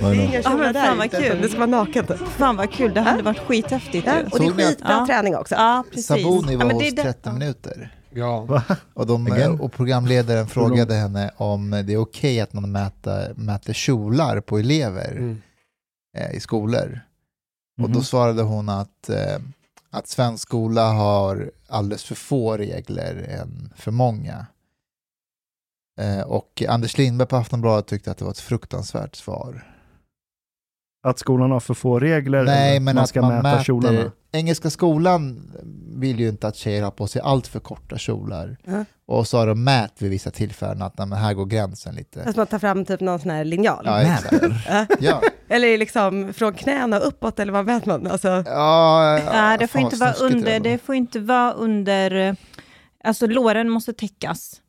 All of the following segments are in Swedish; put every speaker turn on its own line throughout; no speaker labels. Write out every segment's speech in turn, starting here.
Det är
Ja, men fan vad kul.
Det ska vara naket.
Fan vad kul, det hade varit skithäftigt
Ja, och det är skitbra
Ja.
träning också.
Ja, precis.
Sabuni
ja,
var
är
hos
det-
30 minuter.
Ja.
Och, de, och programledaren frågade henne om det är okej att man mäter, mäter kjolar på elever
Mm.
eh, i skolor. Och då
Mhm.
svarade hon att, eh, att svensk skola har alldeles för få regler än för många. Eh, och Anders Lindberg på Aftonbladet tyckte att det var ett fruktansvärt svar.
Att skolan har för få regler,
Nej, men
man
att man
mäta
mäter...
kjolarna.
Engelska skolan vill ju inte att tjejer har på sig allt för korta kjolar.
Ja.
Och så har de mät vid vissa tillfällen att nej, men här går gränsen lite.
Att man tar fram typ någon sån här linjal.
Ja, exakt.
Ja.
Ja.
Eller liksom från knäna uppåt, eller vad vet man? Alltså,
Ja,
Nej, det får, inte vara under, det får inte vara under, alltså låren måste täckas.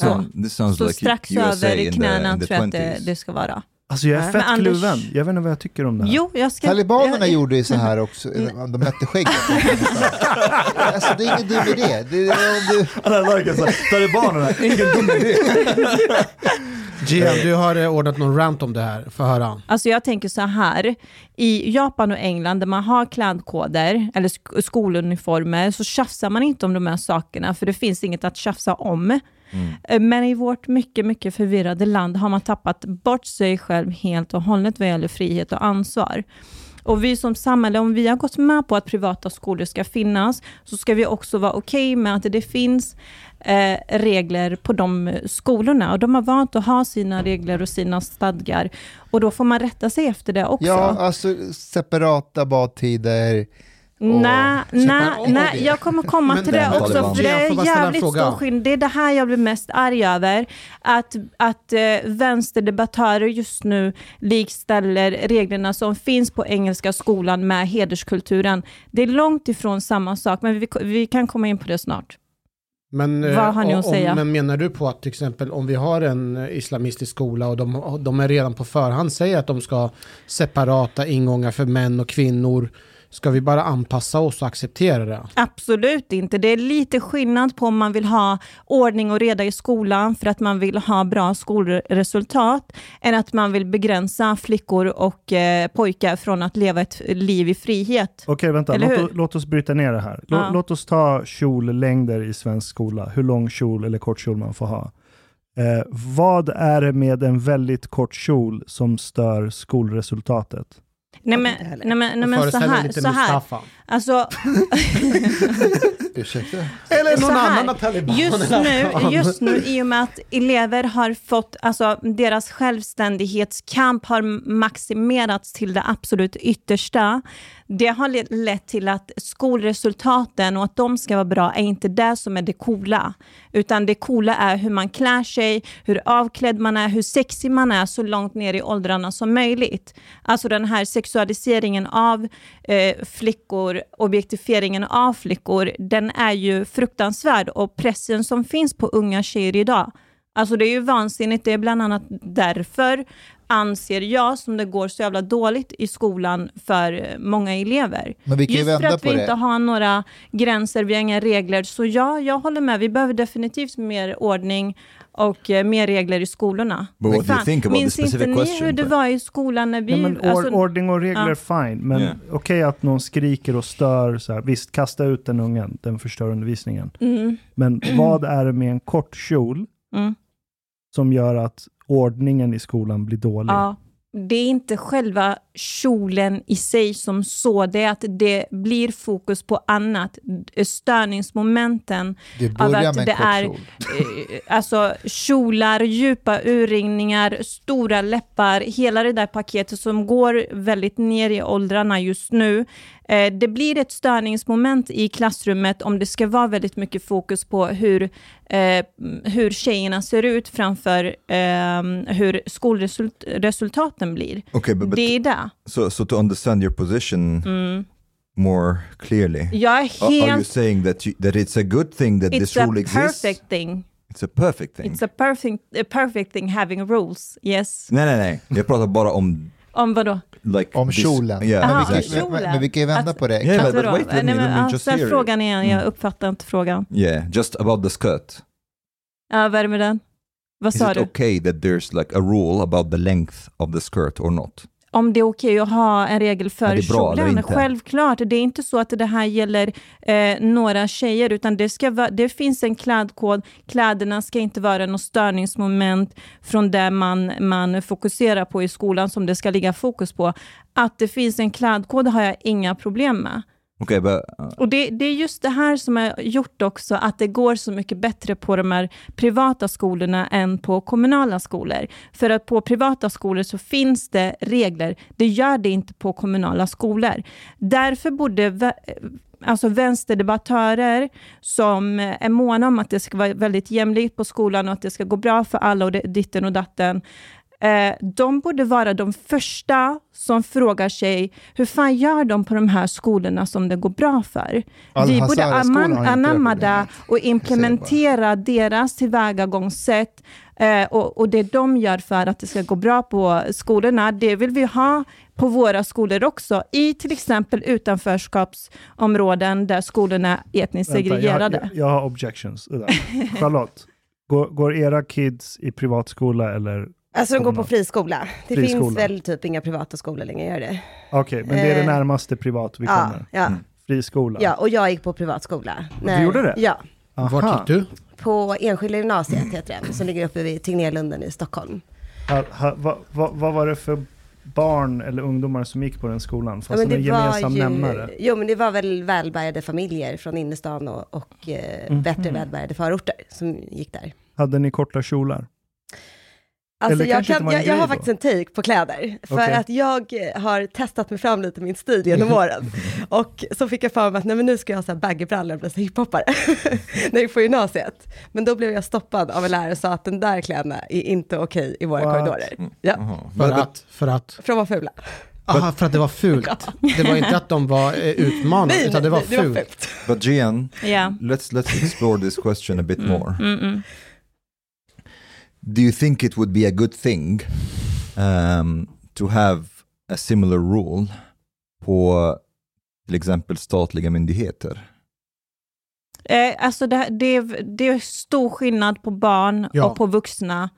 So
Ja.
this sounds
Så
like
strax
USA
över knäna tror jag att det,
20s.
det ska vara.
Alltså jag är
Nej.
fett
Men Anders-
kluven. Jag vet inte vad jag tycker om det här.
Jo, jag ska...
Talibanerna
jag,
gjorde ju så här också, de mätte skägget. alltså det är ingen dum idé. Det är, om du,
I like it, så här, Talibanerna, ingen dum idé.
Gian, du har eh, ordnat någon rant om det här. Få höra.
Alltså jag tänker så här, i Japan och England där man har klädkoder eller sk- skoluniformer så tjafsar man inte om de här sakerna för det finns inget att tjafsa om. Eh, Men i vårt mycket, mycket förvirrade land har man tappat bort sig själv helt och hållet vad gäller frihet och ansvar. Och vi som samhälle, om vi har gått med på att privata skolor ska finnas, så ska vi också vara okej med att det finns eh, regler på de skolorna. Och de har valt att ha sina regler och sina stadgar. Och då får man rätta sig efter det också.
ja, alltså separata badtider.
Nej, nej, nej, jag kommer komma
Men
till
det-
det också,
Taliban.
för det är jävligt stor skillnad. Det är det här jag blir mest arg över. Att, att eh, vänsterdebattörer just nu likställer reglerna som finns på engelska skolan med hederskulturen. Det är långt ifrån samma sak, men vi, vi kan komma in på det snart.
Men, eh,
Vad har ni att
om,
säga?
Men menar du på att till exempel om vi har en eh, islamistisk skola och de, de är redan på förhand säger att de ska ha separata ingångar för män och kvinnor. Ska vi bara anpassa oss och acceptera det?
Absolut inte. Det är lite skillnad på om man vill ha ordning och reda i skolan för att man vill ha bra skolresultat än att man vill begränsa flickor och eh, pojkar från att leva ett liv i frihet.
Okej, vänta. Låt, låt oss bryta ner det här. Lå,
Ja.
Låt oss ta kjollängder i svensk skola. Hur lång kjol eller kort kjol man får ha. Eh, vad är det med en väldigt kort kjol som stör skolresultatet?
Nej men, nej, men, nej, men så här, så här. Alltså,
Ursäkta?
Eller någon
här,
annan av talibanerna.
Just nu, just nu, i och med att elever har fått, alltså deras självständighetskamp har maximerats till det absolut yttersta. Det har le- lett till att skolresultaten och att de ska vara bra är inte det som är det coola. Utan det coola är hur man klär sig, hur avklädd man är, hur sexig man är så långt ner i åldrarna som möjligt. Alltså den här sexualiseringen av eh, flickor, objektifieringen av flickor, den är ju fruktansvärd och pressen som finns på unga tjejer idag, alltså det är ju vansinnigt. Det är bland annat därför anser jag som det går så jävla dåligt i skolan för eh, många elever.
Men vi kan ju
Just för
vända
att
på
vi
det.
inte har några gränser, vi har inga regler. Så ja, jag håller med. Vi behöver definitivt mer ordning och eh, mer regler i skolorna.
But what do you
Fan,
think about the
minns inte ni
question?
hur det var i skolan när vi...
Ja, men or,
alltså,
ordning och regler, fine. Men
Yeah.
okej att någon skriker och stör. Så här. Visst, kasta ut den ungen, den förstör undervisningen.
mm,
Men vad är det med en kort kjol
mm,
som gör att ordningen i skolan blir dålig?
ja. Det är inte själva kjolen i sig som så, det är att det blir fokus på annat. Störningsmomenten
Du
av att det är
kjol.
eh, alltså kjolar, djupa urringningar, stora läppar, hela det där paketet som går väldigt ner i åldrarna just nu. Eh, det blir ett störningsmoment i klassrummet om det ska vara väldigt mycket fokus på hur, eh, hur tjejerna ser ut framför eh, hur skolresultaten blir.
Okay, but, but
Det är det.
So so to understand your position
Mm.
more clearly,
Jag är
are, are you
helt...
saying that you, that it's a good thing that this
It's a
rule exists?
perfect thing.
It's a perfect thing.
It's a perfect, a perfect thing having rules. Yes.
Nej, nej, nej. Jag pratar bara om
Om vadå?
like
Om
this-
kjolen.
Yeah,
Aha,
men, vi
exactly.
kan, men,
kjolen.
men vi kan ju vända
Att-
på det.
Yeah,
Att
but, but wait,
Nej,
me,
men,
just
ställ frågan igen, jag
Mm.
uppfattar inte frågan.
Yeah, just about the skirt.
Ja, vad är det med den? Vad
Is
sa
it
du?
okay that there's like a rule about the length of the skirt or not?
Om det är okej att ha en regel för kjolen? Självklart, det är inte så att det här gäller eh, några tjejer, utan det, ska vara, det finns en klädkod. Kläderna ska inte vara något störningsmoment från det man, man fokuserar på i skolan, som det ska ligga fokus på. Att det finns en klädkod har jag inga problem med.
Okay, but uh,
Och det, det är just det här som har gjort också att det går så mycket bättre på de här privata skolorna än på kommunala skolor. För att på privata skolor så finns det regler. Det gör det inte på kommunala skolor. Därför borde alltså vänsterdebattörer som är måna om att det ska vara väldigt jämlikt på skolan och att det ska gå bra för alla och det, ditten och datten, Eh, de borde vara de första som frågar sig, hur fan gör de på de här skolorna som det går bra för? Vi borde anamma det och implementera deras tillvägagångssätt. Eh, och, och det de gör för att det ska gå bra på skolorna, det vill vi ha på våra skolor också, i till exempel utanförskapsområden där skolorna är etniskt
Vänta, jag,
segregerade.
jag, jag har objections. Charlotte, går, går era kids i privatskola eller?
Alltså de går på friskola. Det
Friskola.
finns väl typ inga privata skolor längre, gör det?
Okej, men det är det
Eh,
närmaste privat vi
Ja,
kommer.
ja,
Friskola.
ja, och jag gick på privatskola.
du gjorde det?
Ja,
Aha.
Vart gick du?
på Enskilda gymnasiet heter det, som ligger uppe vid Tegnérlunden i Stockholm.
Ha, ha, vad va, vad var det för barn eller ungdomar som gick på den skolan? Fanns
men
det någon gemensam nämnare?
jo, men det var väl välbärgade familjer från innerstan och, och eh,
Mhm.
bättre välbärgade förorter som gick där.
Hade ni korta kjolar?
Alltså jag, kan, jag, jag har
då?
faktiskt en take på kläder, för
Okej.
att jag eh, har testat mig fram lite i min stil genom åren. Och så fick jag för mig att nej, men nu ska jag ha så här baggybrallor och bli så hiphoppare, när jag gick på gymnasiet. Men då blev jag stoppad av en lärare och sa att den där kläderna är inte okej i våra
What?
korridorer. Ja,
uh-huh.
För
But- but-
att, för att,
för de var fula.
aha, för att det var fult. Det var inte att de var eh, utmanande,
Nej,
utan det var
nej, det var
fult.
fult.
but Gian,
Ja.
let's let's explore this question a bit more.
Mm, mm.
Do you think it would be a good thing um, to have a similar rule på till exempel statliga myndigheter?
Eh, alltså det, det, är- det är stor skillnad på barn
Ja.
och på vuxna.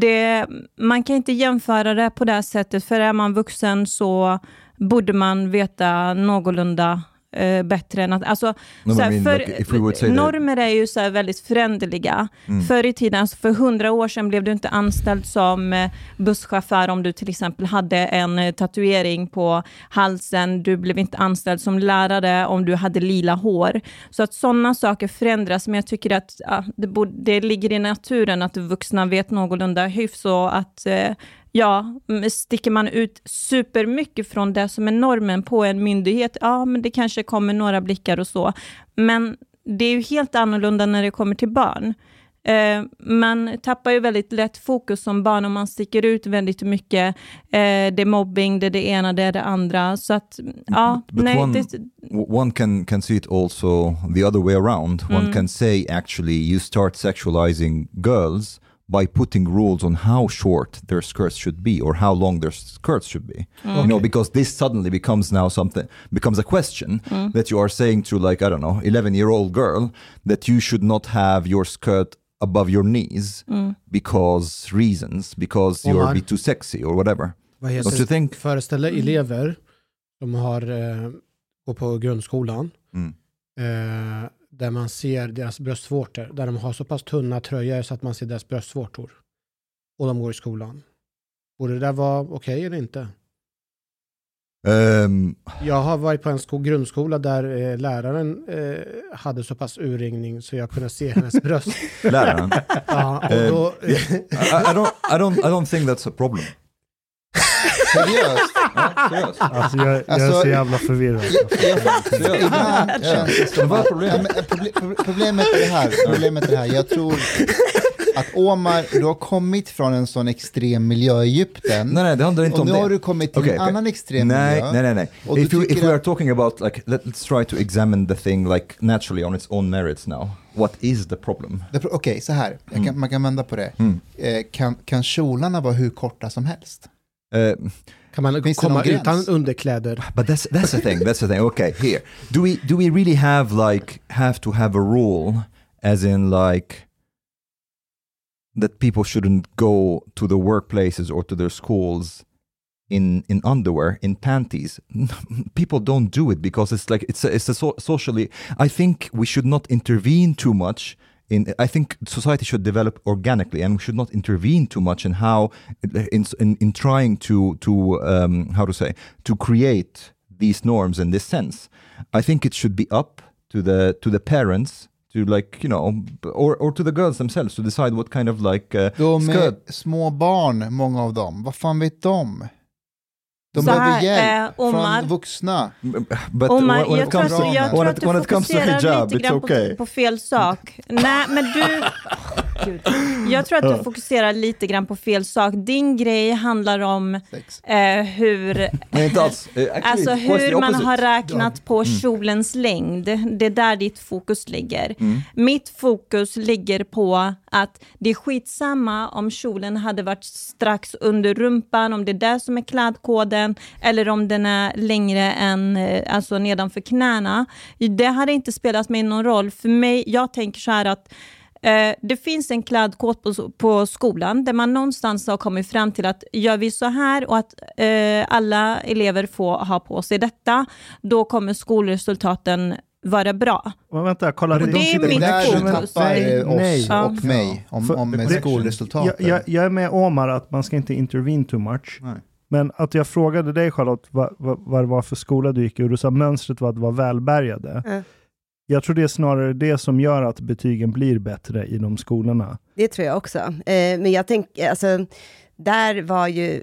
Det, man kan inte jämföra det på det här sättet, för är man vuxen så borde man veta någorlunda eh, bättre än att... Alltså,
No,
så
I
här,
mean,
för,
like,
normer är ju så väldigt föränderliga.
Mm.
Förr i tiden, alltså för hundra år sedan, blev du inte anställd som eh, busschaufför om du till exempel hade en eh, tatuering på halsen. Du blev inte anställd som lärare om du hade lila hår. Så att sådana saker förändras, men jag tycker att ja, det, borde, det ligger i naturen att vuxna vet någorlunda hyfs och att eh, Ja, m- sticker man ut supermycket från det som är normen på en myndighet, ja, men det kanske kommer några blickar och så. Men det är ju helt annorlunda när det kommer till barn. Eh, man tappar ju väldigt lätt fokus som barn om man sticker ut väldigt mycket. Eh, det är mobbing, det är det ena, det är det andra. Så att, ja,
But
nej,
one-
det,
one can can see it also the other way around. One
Mm.
can say actually you start sexualizing girls by putting rules on how short their skirts should be or how long their skirts should be. You know, because this suddenly becomes now something becomes a question that you are saying to like I don't know, 11 year old girl that you should not have your skirt above your knees because reasons because you're
Omar.
a bit too sexy or whatever.
Vad
Don't you
heter,
think?
föreställer elever som har, eh, går på grundskolan,
Mm.
eh, där man ser deras bröstvårtor, där de har så pass tunna tröjor så att man ser deras bröstvårtor. Och de går i skolan. Borde det där vara okej eller inte?
Um,
Jag har varit på en sko- grundskola där eh, läraren eh, hade så pass urringning så jag kunde se hennes bröst.
läraren.
ja, och
Eh,
då,
I, I don't, I don't, I don't think that's a problem.
Seriöst?
Alltså jag, jag är
Alltså,
så jävla förvirrad.
Ibland känns det som att,
problemet?
Är det här, problemet är det här, jag tror att Omar, du har kommit från en sån extrem miljö i Egypten,
Nej, nej, det handlar inte
och
om
nu
det.
har du kommit till
Okej,
en
okej.
annan extrem
nej,
miljö.
nej, nej, nej.
Och
If, you, if we are talking about like, let, let's try to examine the thing like naturally on its own merits now. What is the problem?
Okej, så här, jag kan, man kan vända på det.
Mm.
Eh, kan, kan kjolarna vara hur korta som helst?
Uh,
kan man
Finns
komma utan underkläder?
but that's that's the thing. That's the thing. Okay, here. Do we do we really have like have to have a rule, as in like that people shouldn't go to the workplaces or to their schools in in underwear in panties people don't do it because it's like it's a, it's a so, socially i think we should not intervene too much in i think society should develop organically and we should not intervene too much in how in in, in trying to to um, how to say to create these norms in this sense i think it should be up to the to the parents to like you know or or to the girls themselves to decide what kind of like uh,
De är små barn, många av dem. Vad fan vet de? De
Så
behöver
här,
hjälp
eh, Omar.
från vuxna.
but
Omar,
when, when
jag
it
tror att,
to-
jag tror att du
when it comes to
fokuserar
hijab
lite grann
okay
på, på fel sak. Nej, men du... Gud. Jag tror att du fokuserar lite grann på fel sak. Din grej handlar om eh, hur,
Nej, inte alls. Eh, actually,
alltså hur man har räknat på kjolens längd. Det är där ditt fokus ligger.
Mm.
Mitt fokus ligger på att det är skitsamma om kjolen hade varit strax under rumpan, om det är det som är klädkoden, eller om den är längre än eh, alltså nedanför knäna. Det hade inte spelat mig någon roll. För mig, jag tänker så här att det finns en klädkod på, på skolan där man någonstans har kommit fram till att gör vi så här och att eh, alla elever får ha på sig detta, då kommer skolresultaten vara bra.
Men vänta, kolla.
Det är
Det är
mitt
där du
fokus.
tappar
Nej,
eh, oss
nej.
och mig om, om
det-
skolresultaten.
Jag, jag, jag är med Omar att man ska inte intervene too much.
Nej.
Men att jag frågade dig Charlotte vad, vad, vad det var för skola du gick i och du sa mönstret var att vara välbärgade.
Ja.
Jag tror det är snarare det som gör att betygen blir bättre i de skolorna.
Det tror jag också. Eh, men jag tänker, alltså, där var ju,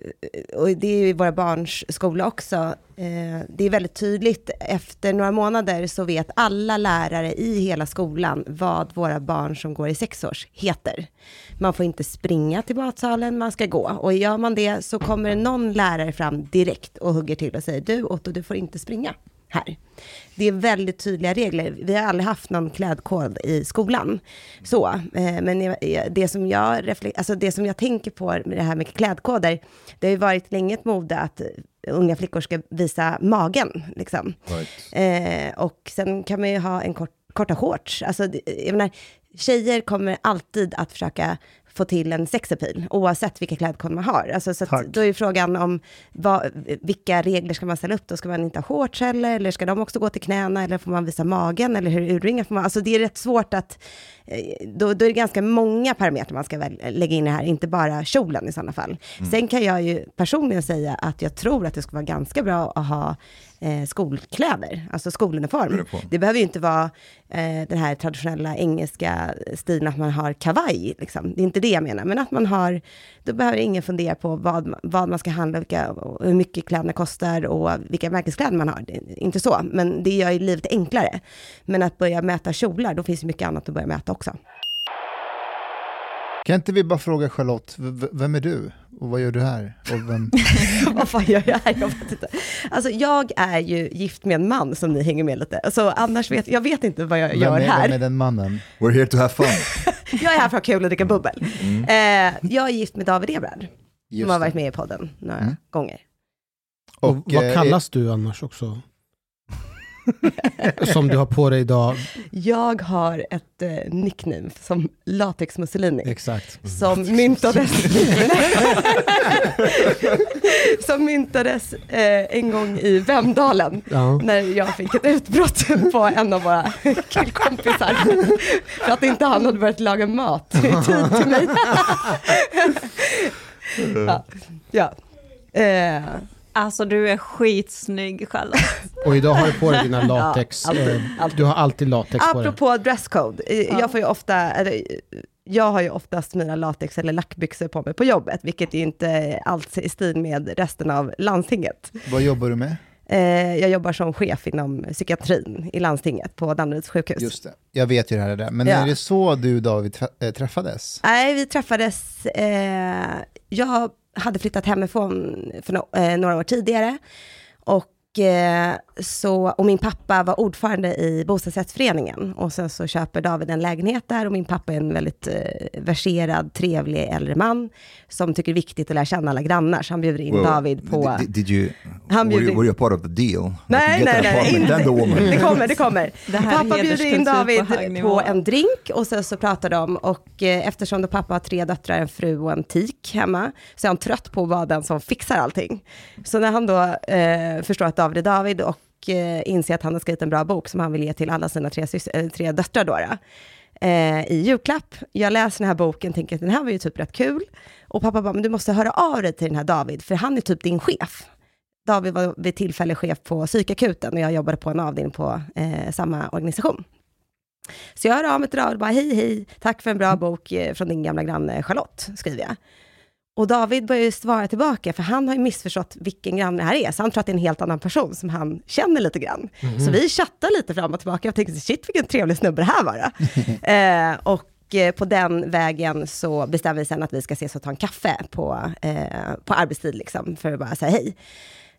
och det är ju våra barns skola också, eh, det är väldigt tydligt, efter några månader så vet alla lärare i hela skolan vad våra barn som går i sexårs heter. Man får inte springa till matsalen, man ska gå. Och gör man det så kommer någon lärare fram direkt och hugger till och säger, du Otto, du får inte springa här. Det är väldigt tydliga regler. Vi har aldrig haft någon klädkod i skolan. Så, eh, men jag- det som, jag reflek- alltså det som jag tänker på med det här med klädkoder, det har ju varit länge ett mode att eh, unga flickor ska visa magen. Liksom.
Right.
Eh, och sen kan man ju ha en kort, korta shorts. Alltså, jag menar, tjejer kommer alltid att försöka få till en sexapil, oavsett vilka klädkoder man har. Alltså, så då är frågan om vad, vilka regler ska man ställa upp då? Ska man inte ha shorts heller? Eller ska de också gå till knäna? Eller får man visa magen? Eller hur urringar får man? Alltså det är rätt svårt att, då, då är det ganska många parametrar man ska väl lägga in i det här, inte bara kjolen i sådana fall. Sen kan jag ju personligen säga att jag tror att det ska vara ganska bra att ha eh, skolkläder, alltså skoluniform.
Uniform.
Det behöver ju inte vara eh, den här traditionella engelska stilen att man har kavaj, liksom. det är inte det jag menar, men att man har, då behöver ingen fundera på vad, vad man ska handla, vilka, och hur mycket kläderna kostar och vilka märkeskläder man har. Inte så, men det gör ju livet enklare. Men att börja mäta kjolar, då finns det mycket annat att börja mäta också.
Kan inte vi bara fråga Charlotte, vem är du? Och vad gör du här? Och vem...
vad fan gör jag här? Jag vet inte. Alltså jag är ju gift med en man som ni hänger med lite. Alltså annars vet jag vet inte vad jag
vem,
gör
är,
här.
vem är den mannen?
We're here to have fun.
Jag är här för att ha kul och dricka bubbel.
Mm.
Eh, jag är gift med David Ebrard, som har varit med i podden några
Mm.
gånger.
Och,
Och,
vad
eh,
kallas du annars också? Som du har på dig idag.
Jag har ett eh, nickname som Latex Mussolini.
Exakt.
Som myntades, som myntades eh, en gång i Vemdalen.
Ja.
När jag fick ett utbrott på en av våra killkompisar. För att inte han hade börjat laga mat i tid till mig. ja. ja. Eh,
Alltså du är skitsnygg Charlotte.
Och idag har du på dig dina latex.
Ja, alltid,
eh,
alltid.
Du har alltid latex på dig.
apropå dresscode, eh, jag får ju ofta, eller, jag har ju oftast mina latex eller lackbyxor på mig på jobbet, vilket ju inte alls är i stil med resten av landstinget.
Vad jobbar du med?
Eh, jag jobbar som chef inom psykiatrin i landstinget på Danderyds sjukhus.
Just det, jag vet ju det här är det. Men
Ja.
är det så du och David äh, träffades?
Nej, vi träffades, eh, jag hade flyttat hemifrån för no- eh, några år tidigare. Och så, och min pappa var ordförande i bostadsrättsföreningen. Och sen så köper David en lägenhet där och min pappa är en väldigt eh, verserad, trevlig äldre man som tycker det är viktigt att lära känna alla grannar. Så han bjuder in
Well,
David på...
Did, did you,
Han
were,
bjuder-
you, were you a part of the deal?
Nej, nej, nej, inte.
then the woman.
Det kommer, det kommer.
Det
Pappa bjuder in David
på
på, en drink och sen så pratar de och eh, eftersom då pappa har tre döttrar, en fru och en tik hemma, så är han trött på att vara den som fixar allting. Så när han då eh, förstår att David David och eh, inser att han har skrivit en bra bok som han vill ge till alla sina tre, sys- eh, tre döttrar då, då eh, i julklapp. Jag läser den här boken, tänker att den här var ju typ rätt kul. Och pappa bara, men du måste höra av dig till den här David, för han är typ din chef. David var vid tillfälle chef på psykakuten och jag jobbade på en avdelning på eh, samma organisation. Så jag hör av mig till David och bara, hej hej, tack för en bra bok eh, från din gamla granne Charlotte, skriver jag. Och David börjar ju svara tillbaka, för han har ju missförstått vilken granne det här är, så han tror att det är en helt annan person som han känner lite grann. Så vi chattar lite fram och tillbaka, jag tänkte, shit vilken trevlig snubbe det här var. då." eh, och eh, på den vägen så bestämmer vi sen att vi ska ses och ta en kaffe på, eh, på arbetstid, liksom, för att bara säga hej.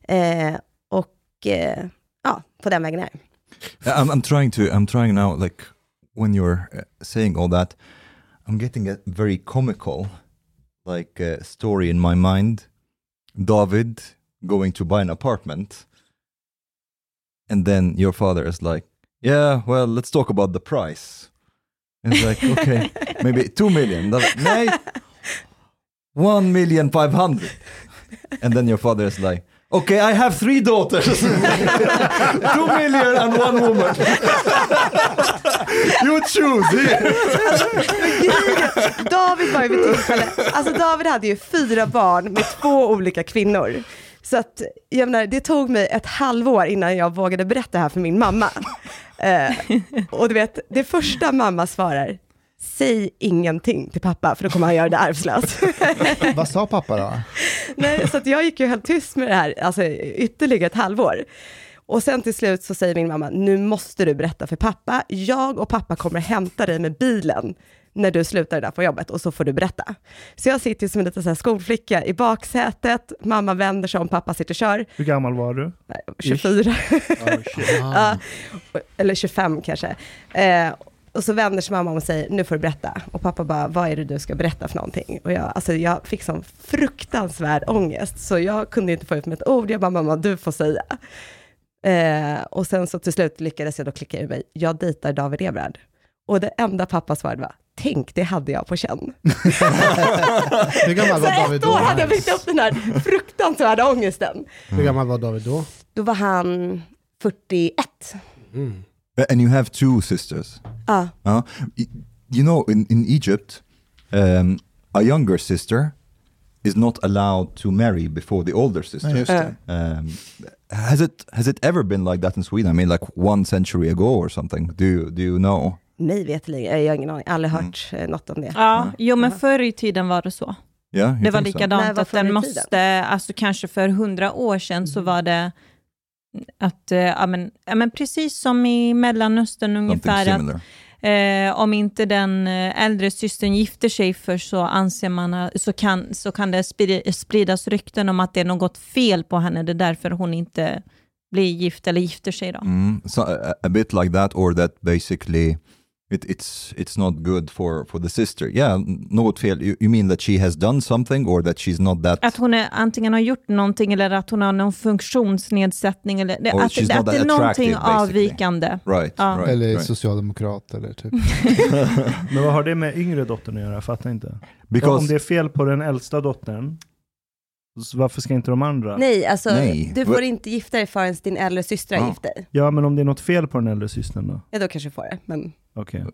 Eh, och eh, ja, på den vägen är det.
I'm, I'm trying to. I'm trying now. Like when you're saying all that, I'm getting very comical, like uh, story in my mind. David going to buy an apartment, and then your father is like, "Yeah, well, let's talk about the price." And it's like, okay, maybe two million. Nej, one million five hundred. And then your father is like, okay, I have three daughters. Two million and one woman. you choose.
David var ju vid tillfälle, alltså David hade ju fyra barn med två olika kvinnor. Så att, jag menar, det tog mig ett halvår innan jag vågade berätta det här för min mamma. Eh, och du vet, det första mamma svarar, säg ingenting till pappa, för då kommer han göra dig arvslös.
Vad sa pappa då?
Nej, så att jag gick ju helt tyst med det här, alltså ytterligare ett halvår. Och sen till slut så säger min mamma, nu måste du berätta för pappa. Jag och pappa kommer hämta dig med bilen när du slutar där på jobbet och så får du berätta. Så jag sitter som en liten så här skolflicka i baksätet, mamma vänder sig om, pappa sitter och kör,
Hur gammal var du?
Nej, 24,
Oh,
ja, eller 25 kanske. Eh, och så vänder sig mamma om och säger, nu får du berätta. Och pappa bara, vad är det du ska berätta för någonting? Och jag, alltså jag fick sån fruktansvärd ångest, så jag kunde inte få ut med ett ord. Jag bara, mamma du får säga. Eh, och sen så till slut lyckades jag då klicka ur mig, jag dejtar David Ebrard. Och det enda pappa svarade var, tänk det hade jag på känn.
Hur gammal
Så
var David
ett
då?
år hade jag byggt upp den här fruktansvärda ångesten.
Hur gammal var David då?
Då var han 41.
Mm.
And you have two sisters.
Ja.
Uh, you know, in, in Egypt, um, a younger sister is not allowed to marry before the older sister.
Det.
Um, has it has it ever been like that in Sweden? I mean, like one century ago or something. Do you, do you know?
Mig veterligen, jag har ingen aning, aldrig hört eh, något om det.
Ja, jo men förr i tiden var det så.
Yeah,
Det var
so?
likadant,
var
att den måste, alltså kanske för hundra år sedan så var det att, eh, ja men, ja men precis som i Mellanöstern ungefär, att. Eh, om inte den eh, äldre systern gifter sig först så anser man så kan, så kan det spri- spridas rykten om att det är något fel på henne. Det är därför hon inte blir gift eller gifter sig. Då.
Mm, so a, a bit like that, or that basically it, it's it's not good for for the sister. Yeah, något fel. You, you mean that she has done something, or that she's not that?
Att hon är, antingen har gjort någonting eller att hon har någon funktionsnedsättning. Eller, att,
she's
det,
not
att det är någonting avvikande.
right,
Ja.
right,
Eller
right.
socialdemokrat eller typ.
Men vad har det med yngre dottern att göra? Jag fattar inte. Om
Because
det är fel på den äldsta dottern, så varför ska inte de andra?
Nej, alltså
Nej.
du får
Va-
inte gifta dig förrän din äldre syster har
Ja.
gift dig.
Ja, men om det är något fel på den äldre systern då?
Ja, då kanske du får det. Men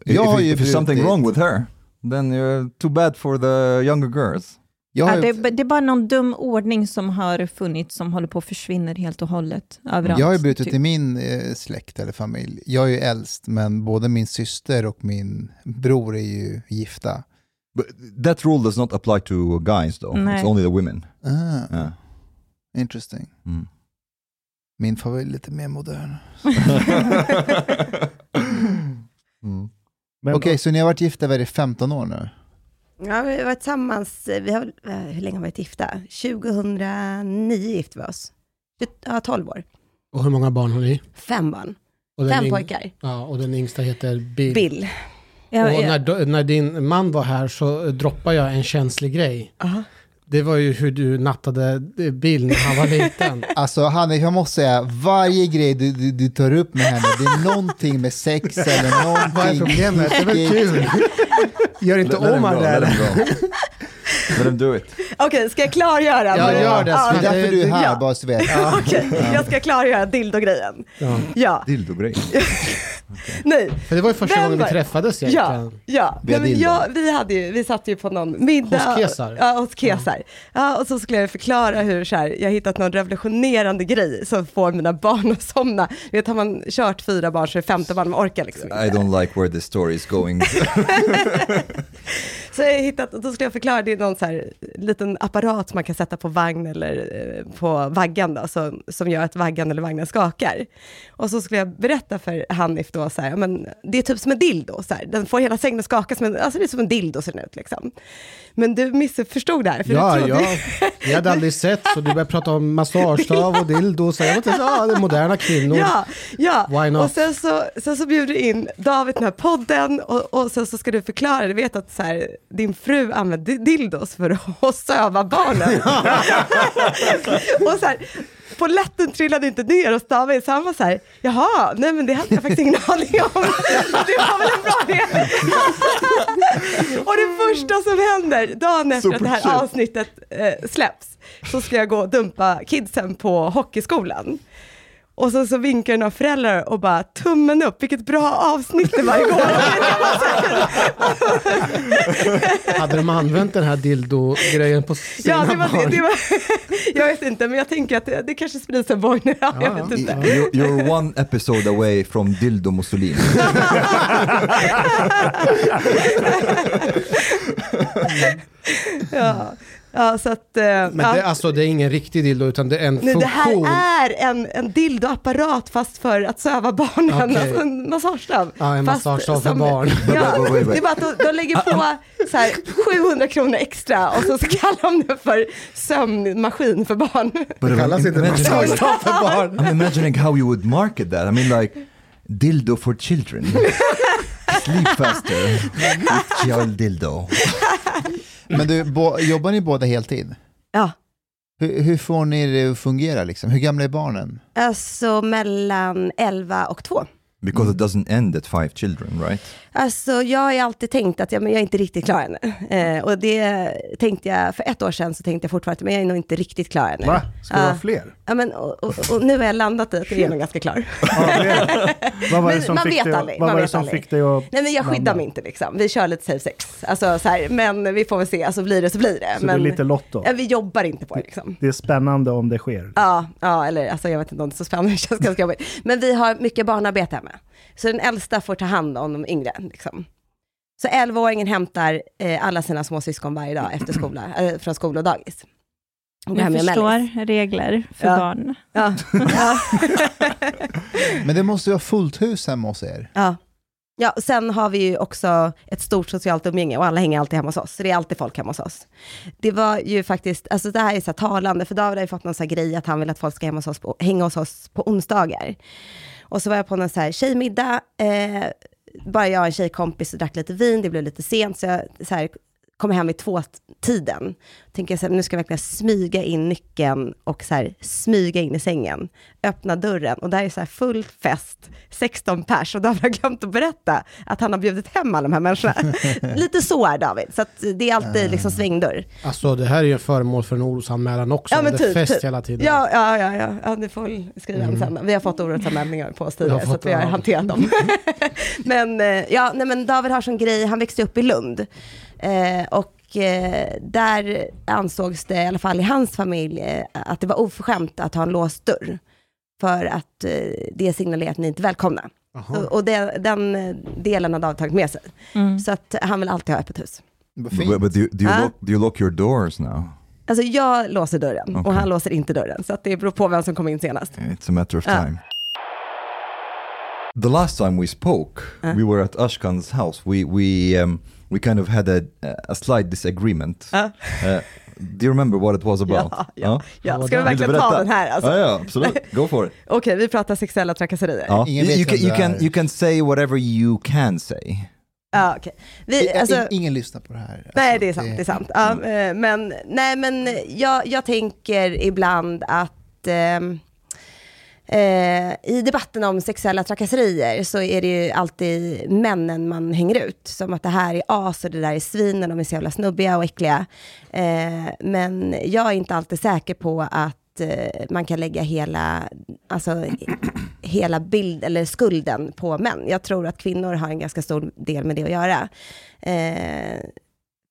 Jag har
if,
ju
if something
brutit-
wrong with her, then you're too bad for the younger girls.
Ja, det, det är bara någon dum ordning som har funnits som håller på att försvinna helt och hållet. Överallt.
jag har ju brutit
typ.
i min eh, släkt eller familj. Jag är ju äldst, men både min syster och min bror är ju gifta.
But that rule does not apply to guys, though.
Nej.
It's only the women.
Ah,
Yeah.
interesting.
Mm.
Min familj är lite mer modern.
Mm.
Men
Okej, så ni har varit gifta det, 15 år nu?
ja, vi har varit tillsammans, vi har, eh, hur länge har vi varit gifta? 2009 gifte vi oss. Ja, 12 år.
Och hur många barn har ni?
Fem barn,
Och den
fem
yng-
pojkar.
Ja, och den yngsta heter Bill.
Bill.
Jag,
Och när, do- när din man var här så droppade jag en känslig grej.
Aha.
Det var ju hur du nattade Bill när han var liten.
Alltså Hanif, jag måste säga, varje grej du, du, du tar upp med henne, det är någonting med sex eller någonting.
Vad är problemet? Det är väl kul? Gör inte om det där.
Let him do it.
Okej, ska jag klargöra?
Ja, gör det.
Ja,
Det är därför du är här,
Ja.
bara så du vet.
Okej, jag ska klargöra dildo-grejen.
Ja.
Ja,
Dildo-grej.
nej.
För det var ju första
Vem
gången vi träffades
Ja,
egentligen.
ja. Nej, men jag, vi, hade ju, vi satt ju på någon middag.
Hos Kesar.
Ja, hos Kesar. Ja. och så skulle jag förklara hur så här, jag har hittat någon revolutionerande grej som får mina barn att somna. Du vet, har man kört fyra barn så är det femte barn, man orkar liksom inte.
I don't like where this story is going.
Så jag hittat, då skulle jag förklara, det är någon så här liten apparat som man kan sätta på vagn eller eh, på vaggan då, så, som gör att vaggan eller vagnen skakar. Och så skulle jag berätta för Hanif då så här, men det är typ som en dildo, så här. den får hela sängen att skaka, som en, alltså det är som en dildo ser den ut liksom. Men du missförstod det här, för
Ja,
du trodde,
ja. Vi hade aldrig sett så du började prata om massagestav och dildo. Så jag var så, ja, det är moderna kvinnor.
Ja, ja.
Why not?
och sen så, sen så bjuder du in David den här podden och, och sen så ska du förklara, du vet att så här, din fru använder dildos för att söva barnen. och så här, polletten trillade inte ner hos David, så han var så här, jaha, nej men det hade jag faktiskt ingen aning om. det var väl en bra idé. och det första som händer, dagen efter att det här avsnittet eh, släpps, så ska jag gå och dumpa kidsen på hockeyskolan. Och så, så vinkar några föräldrar och bara tummen upp, vilket bra avsnitt det var igår.
Hade de använt den här dildo-grejen på sina
ja, det var, det,
barn?
det var, jag vet inte, men jag tänker att det, det kanske sprids en. Ja, jag vet inte.
you're, you're one episode away from Dildo Mussolini.
Ja, ja, så att... eh,
Men
ja.
det, alltså, det är ingen riktig dildo utan det är en
Nej, det här
funktion.
är en, en dildoapparat fast för att söva barnen,
Okej.
alltså en massagestav.
Ja, en
Fast
massagestav för barn.
Ja,
Wait, wait, wait.
det är bara att de, de lägger på så här, 700 kronor extra och så, så kallar de det för sömnmaskin för barn.
But
Det kallas inte massagestav för barn.
I'm imagining how you would market that. I mean, like dildo for children. Sleep faster with child dildo.
Men du, jobbar ni båda heltid?
Ja,
Hur, hur får ni det att fungera liksom? Hur gamla är barnen?
alltså mellan 11 och 2.
Because it doesn't end at five children, right?
Alltså jag har ju alltid tänkt att ja, men jag är inte riktigt klar ännu. Eh, och det tänkte jag, för ett år sedan så tänkte jag fortfarande, men jag är nog inte riktigt klar ännu.
Va? Ska det
Ja.
vara fler?
Ja, men, och, och, och nu har jag landat i att jag är nog ganska klar.
Ja. Vad var det
Men
som
man
fick
vet
dig,
aldrig,
vad
man
var det
vet
som
aldrig.
fick dig att...
Nej men jag skyddar mig inte liksom. Vi kör lite safe sex. Alltså så här, men vi får väl se, alltså blir det så blir det.
Så
men
det är lite lotto?
ja, vi jobbar inte på det liksom.
Det är spännande om det sker.
Ja, ja, eller alltså jag vet inte om det är så spännande, det känns ganska jobbigt. Men vi har mycket barnarbete hemma. Så den äldsta får ta hand om de yngre. Liksom. Så 11-åringen hämtar eh, alla sina små syskon varje dag efter skola, eh, från skola och dagis. Och
jag
med Mellis.
förstår regler för
Ja.
barn.
Ja, ja,
Men det måste ju vara fullt hus hemma hos er.
ja. Ja, och sen har vi ju också ett stort socialt umgänge och alla hänger alltid hemma hos oss. Så det är alltid folk hemma hos oss. Det var ju faktiskt, alltså det här är så här talande, för David har ju fått någon så här grej att han vill att folk ska hemma hos oss på, hänga hos oss på onsdagar. Och så var jag på någon så här tjejmiddag, eh, bara jag och en tjejkompis och drack lite vin, det blev lite sent, så jag så här, kom hem vid två-tiden. Tänker jag så här, nu ska jag verkligen smyga in nyckeln och så här, smyga in i sängen. Öppna dörren och där är så här full fest, 16 pers och David har glömt att berätta att han har bjudit hem alla de här människorna. lite så är David, så det är alltid liksom svängdörr.
Alltså det här är ju föremål för en orosanmälan också.
Ja, men
det är
typ,
fest
typ.
hela tiden.
Ja, ja, ja, ja, ja ni får väl skriva en sen. Vi har fått orosanmälningar på oss tidigare, så att vi har
ja.
hanterat dem. men, eh, ja, nej, men David har sån grej, han växte upp i Lund. Eh, och eh, där ansågs det, i alla fall i hans familj, eh, att det var oförskämt att ha en låst dörr. För att eh, det signalerar att ni inte är välkomna.
Jaha.
Och, och det, den delen har David tagit med sig.
Mm.
Så att han vill alltid ha öppet hus.
But, but do, you, do, you
Ah.
lock, do you lock your doors now?
Alltså jag låser dörren och
Okej.
han låser inte dörren. Så att det beror på vem som kom in senast.
It's a matter of
Ah.
time. The last time we spoke,
Ah.
we were at Ashkan's house. We we um, we kind of had a a slight disagreement.
Ah.
Uh, do you remember what it was about?
Ja, ja, ja. Ska vi verkligen ta den här alltså?
Ja, ja, absolut. Go for it.
Okej, vi pratar sexuella trakasserier.
Ja. You, you, can, you, can, you can say whatever you can say.
Ja, okej. Vi, alltså,
Ingen lyssnar på det här.
nej,
Alltså,
det är sant. Det är sant. Ja, eh, men nej, men jag, jag tänker ibland att ehm, eh, i debatten om sexuella trakasserier så är det ju alltid männen man hänger ut. Som att det här är as och det där är svin och de är så jävla snubbiga och äckliga. Eh, men jag är inte alltid säker på att eh, man kan lägga hela, alltså, hela bild eller skulden på män. Jag tror att kvinnor har en ganska stor del med det att göra. Eh,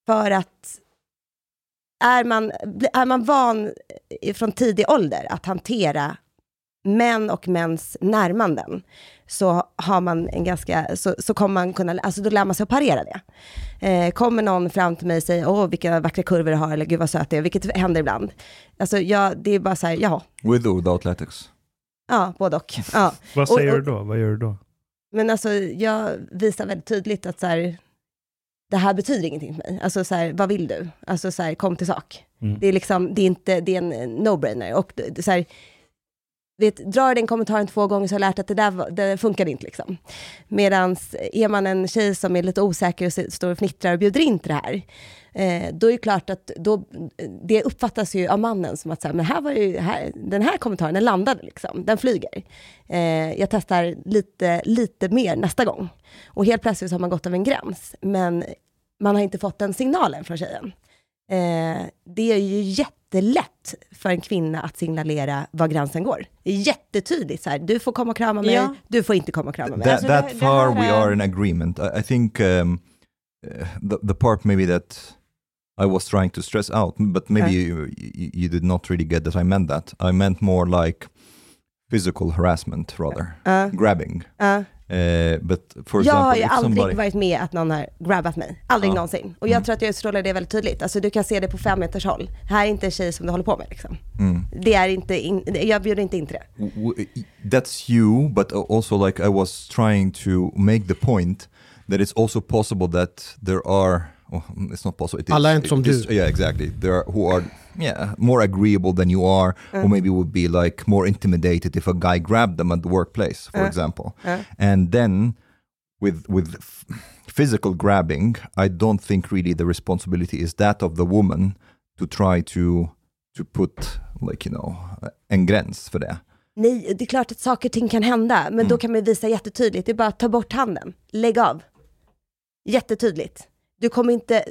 för att är man, är man van från tidig ålder att hantera män och mäns närmanden, så har man en ganska, så, så kommer man kunna, alltså då lär man sig att parera det. Eh, kommer någon fram till mig och säger, åh vilka vackra kurvor du har, eller gud vad söt du är, vilket händer ibland. Alltså jag, det är bara så här, jaha,
With or without latex?
ja, både och. Ja.
Vad
Och-
säger
och-
du då? Vad gör du då?
Men alltså jag visar väldigt tydligt att så här, det här betyder ingenting för mig. Alltså så här, vad vill du? Alltså så här, kom till sak.
Mm.
Det är liksom, det är inte, det är en no-brainer. Och det, det, så här, vet, drar den kommentaren två gånger så har jag lärt att det där det funkar inte liksom. Medan eh, är man en tjej som är lite osäker och står och fnittrar och bjuder in till det här, eh, då är det klart att då, eh, det uppfattas ju av mannen som att så här, men här var ju, här, den här kommentaren, den landade liksom, den flyger. Eh, jag testar lite, lite mer nästa gång. Och helt plötsligt så har man gått av en gräns, men man har inte fått den signalen från tjejen. Eh, det är ju jättelätt för en kvinna att signalera var gränsen går. Det är jättetydligt, så här, du får komma och krama mig,
Ja.
du får inte komma och krama mig.
That,
Alltså,
that
det- det
far
här
we are in agreement. I, I think um, uh, the, the part maybe that I was trying to stress out, but maybe
Yeah.
you, you, you did not really get that I meant that. I meant more like physical harassment rather,
Ja,
grabbing.
ja.
Uh, but for
jag har ju aldrig
somebody...
varit med att någon har grabbat mig. Aldrig
Ja.
någonsin. Och jag
Mm.
tror att jag utstrålar det väldigt tydligt. Alltså du kan se det på fem meters håll. Här är inte en tjej som du håller på med liksom.
Mm.
Det är inte, in, jag bjuder inte in till det.
That's you, but also like I was trying to make the point that it's also possible that there are. Oh, it's not possible. It is,
Alla är inte som
it is-
du.
Yeah, exactly. There are who are yeah more agreeable than you are, or maybe would be like more intimidated if a guy grabbed them at the workplace, for
Uh.
example.
Uh.
And then with with physical grabbing, I don't think really the responsibility is that of the woman to try to to put like you know en gräns för det.
Nej, det är klart att saker och ting kan hända, men
Mm.
då kan man visa jättetydligt. Det är bara att ta bort handen. Lägg av. Jättetydligt. Du kommer inte,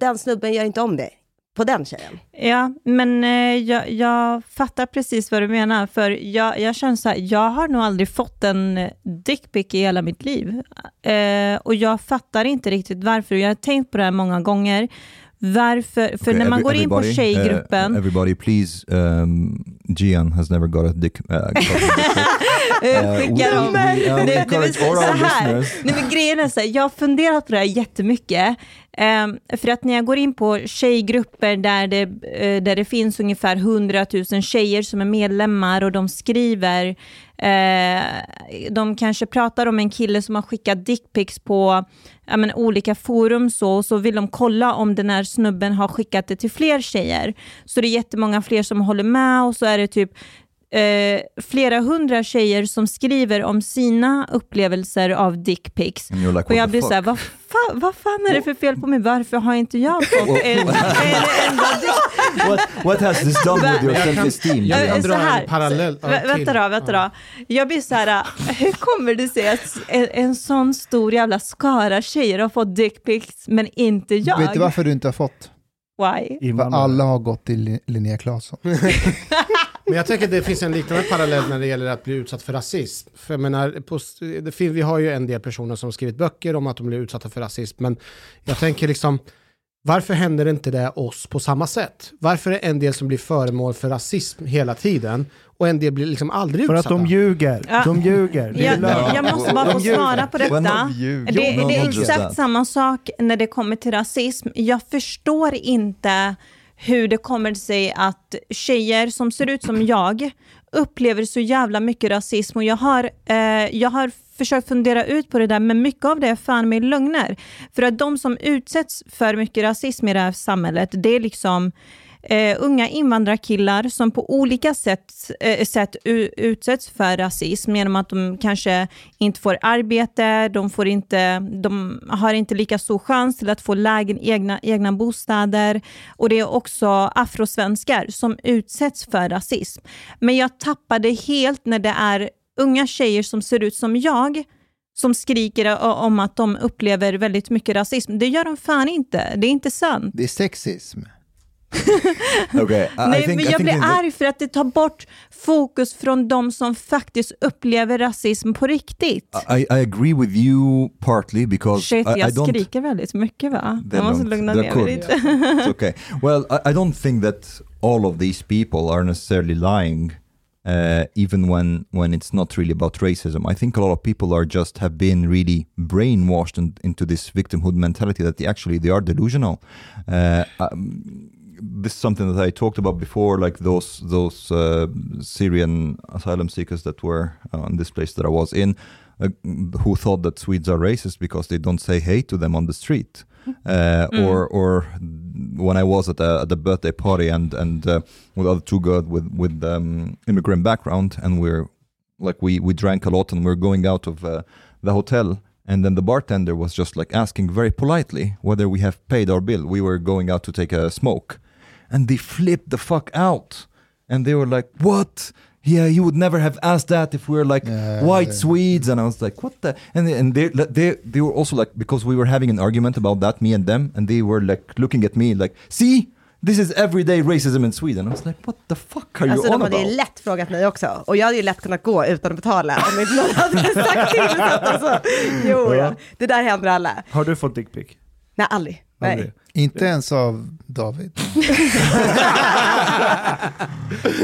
den snubben gör inte om det på den tjejen.
Ja, men eh, jag, jag fattar precis vad du menar, för jag, jag känner så här, jag har nog aldrig fått en eh, dickpic i hela mitt liv. Eh, och jag fattar inte riktigt varför. Jag har tänkt på det här många gånger. Varför? För
Okay,
när man
every-
går in på tjejgruppen,
Uh, everybody, please. Um, Gian has never got a dick. Uh, got a dick
eh,
Uh,
skickar
we-
dem.
uh,
Nej, men
encourage
så- här. Nej, men grejen är så här, jag har funderat på det här jättemycket. Ehm, för att när jag går in på tjejgrupper där det, eh, där det finns ungefär 100 000 tjejer som är medlemmar och de skriver, eh, de kanske pratar om en kille som har skickat dickpics på ja, men, olika forum så, och så vill de kolla om den här snubben har skickat det till fler tjejer. Så det är jättemånga fler som håller med och så är det typ eh, flera hundra tjejer som skriver om sina upplevelser av dickpics.
You're like,
Och jag blir
fuck?
såhär, vad, fa- vad fan är det för fel på mig? Varför har inte jag fått en, en enda
what, what has this done with your
Jag
self-esteem?
jag
Gian?
kan
Så
dra en
här,
parallell,
så- vä-. Vänta då, vänta då. Jag blir så här, hur kommer det sig att en, en sån stor jävla skara tjejer har fått dickpics men inte jag?
Vet du varför du inte har fått?
Why?
För alla har gått till Li- Linnea Claesson.
Men jag tänker att det finns en liknande parallell när det gäller att bli utsatt för rasism. För jag menar, på, det fin, vi har ju en del personer som har skrivit böcker om att de blir utsatta för rasism, men jag tänker liksom, varför händer inte det oss på samma sätt? Varför är en del som blir föremål för rasism hela tiden och en del blir liksom aldrig
För att
utsatta?
de ljuger.
Ja.
De ljuger. Det är
Jag, jag måste bara få
De ljuger.
svara på detta. Det, det är exakt samma sak när det kommer till rasism. Jag förstår inte hur det kommer sig att tjejer som ser ut som jag upplever så jävla mycket rasism och jag har, eh, jag har försökt fundera ut på det där, men mycket av det är fan med lögner. För att de som utsätts för mycket rasism i det här samhället, det är liksom eh, unga invandrarkillar som på olika sätt, eh, sätt utsätts för rasism genom att de kanske inte får arbete, de, får inte, de har inte lika stor chans till att få lägen, egna, egna bostäder. Och det är också afrosvenskar som utsätts för rasism. Men jag tappade helt när det är unga tjejer som ser ut som jag som skriker om att de upplever väldigt mycket rasism. Det gör de fan inte. Det är inte sant.
Det är sexism.
Okay, I,
Nej,
I think,
men jag blir arg för att det tar bort fokus från de som faktiskt upplever rasism på riktigt.
I, I agree with you partly because
Shit,
I, I
jag
don't.
skriker väldigt mycket va? Jag måste lugna ner mig lite.
it's okay. Well, I, I don't think that all of these people are necessarily lying, uh, even when when it's not really about racism. I think a lot of people are just have been really brainwashed in, into this victimhood mentality that they actually they are delusional. Uh, um, this is something that I talked about before, like those those uh, Syrian asylum seekers that were uh, in this place that I was in, uh, who thought that Swedes are racist because they don't say hey to them on the street, uh, or or when I was at a, at a birthday party and and uh, with other two girls with with um, immigrant background, and we're like we we drank a lot and we're going out of uh, the hotel. And then the bartender was just like asking very politely whether we have paid our bill. We were going out to take a smoke and they flipped the fuck out and they were like what yeah you would never have asked that if we were like
Yeah,
white
yeah.
swedes and i was like what the and they, and they, they they were also like because we were having an argument about that me and them and they were like looking at me like see this is everyday racism in sweden i was like what the fuck are
Alltså
you
de
on
hade
about
ju lätt frågat mig också. Och jag hade ju lätt kunnat gå utan att betala om inte någon hade sagt till. Alltså, jo, ja. Det där händer alla.
Har du fått dickpic?
Nej, aldrig. Nej.
Aldrig.
Inte ens av David.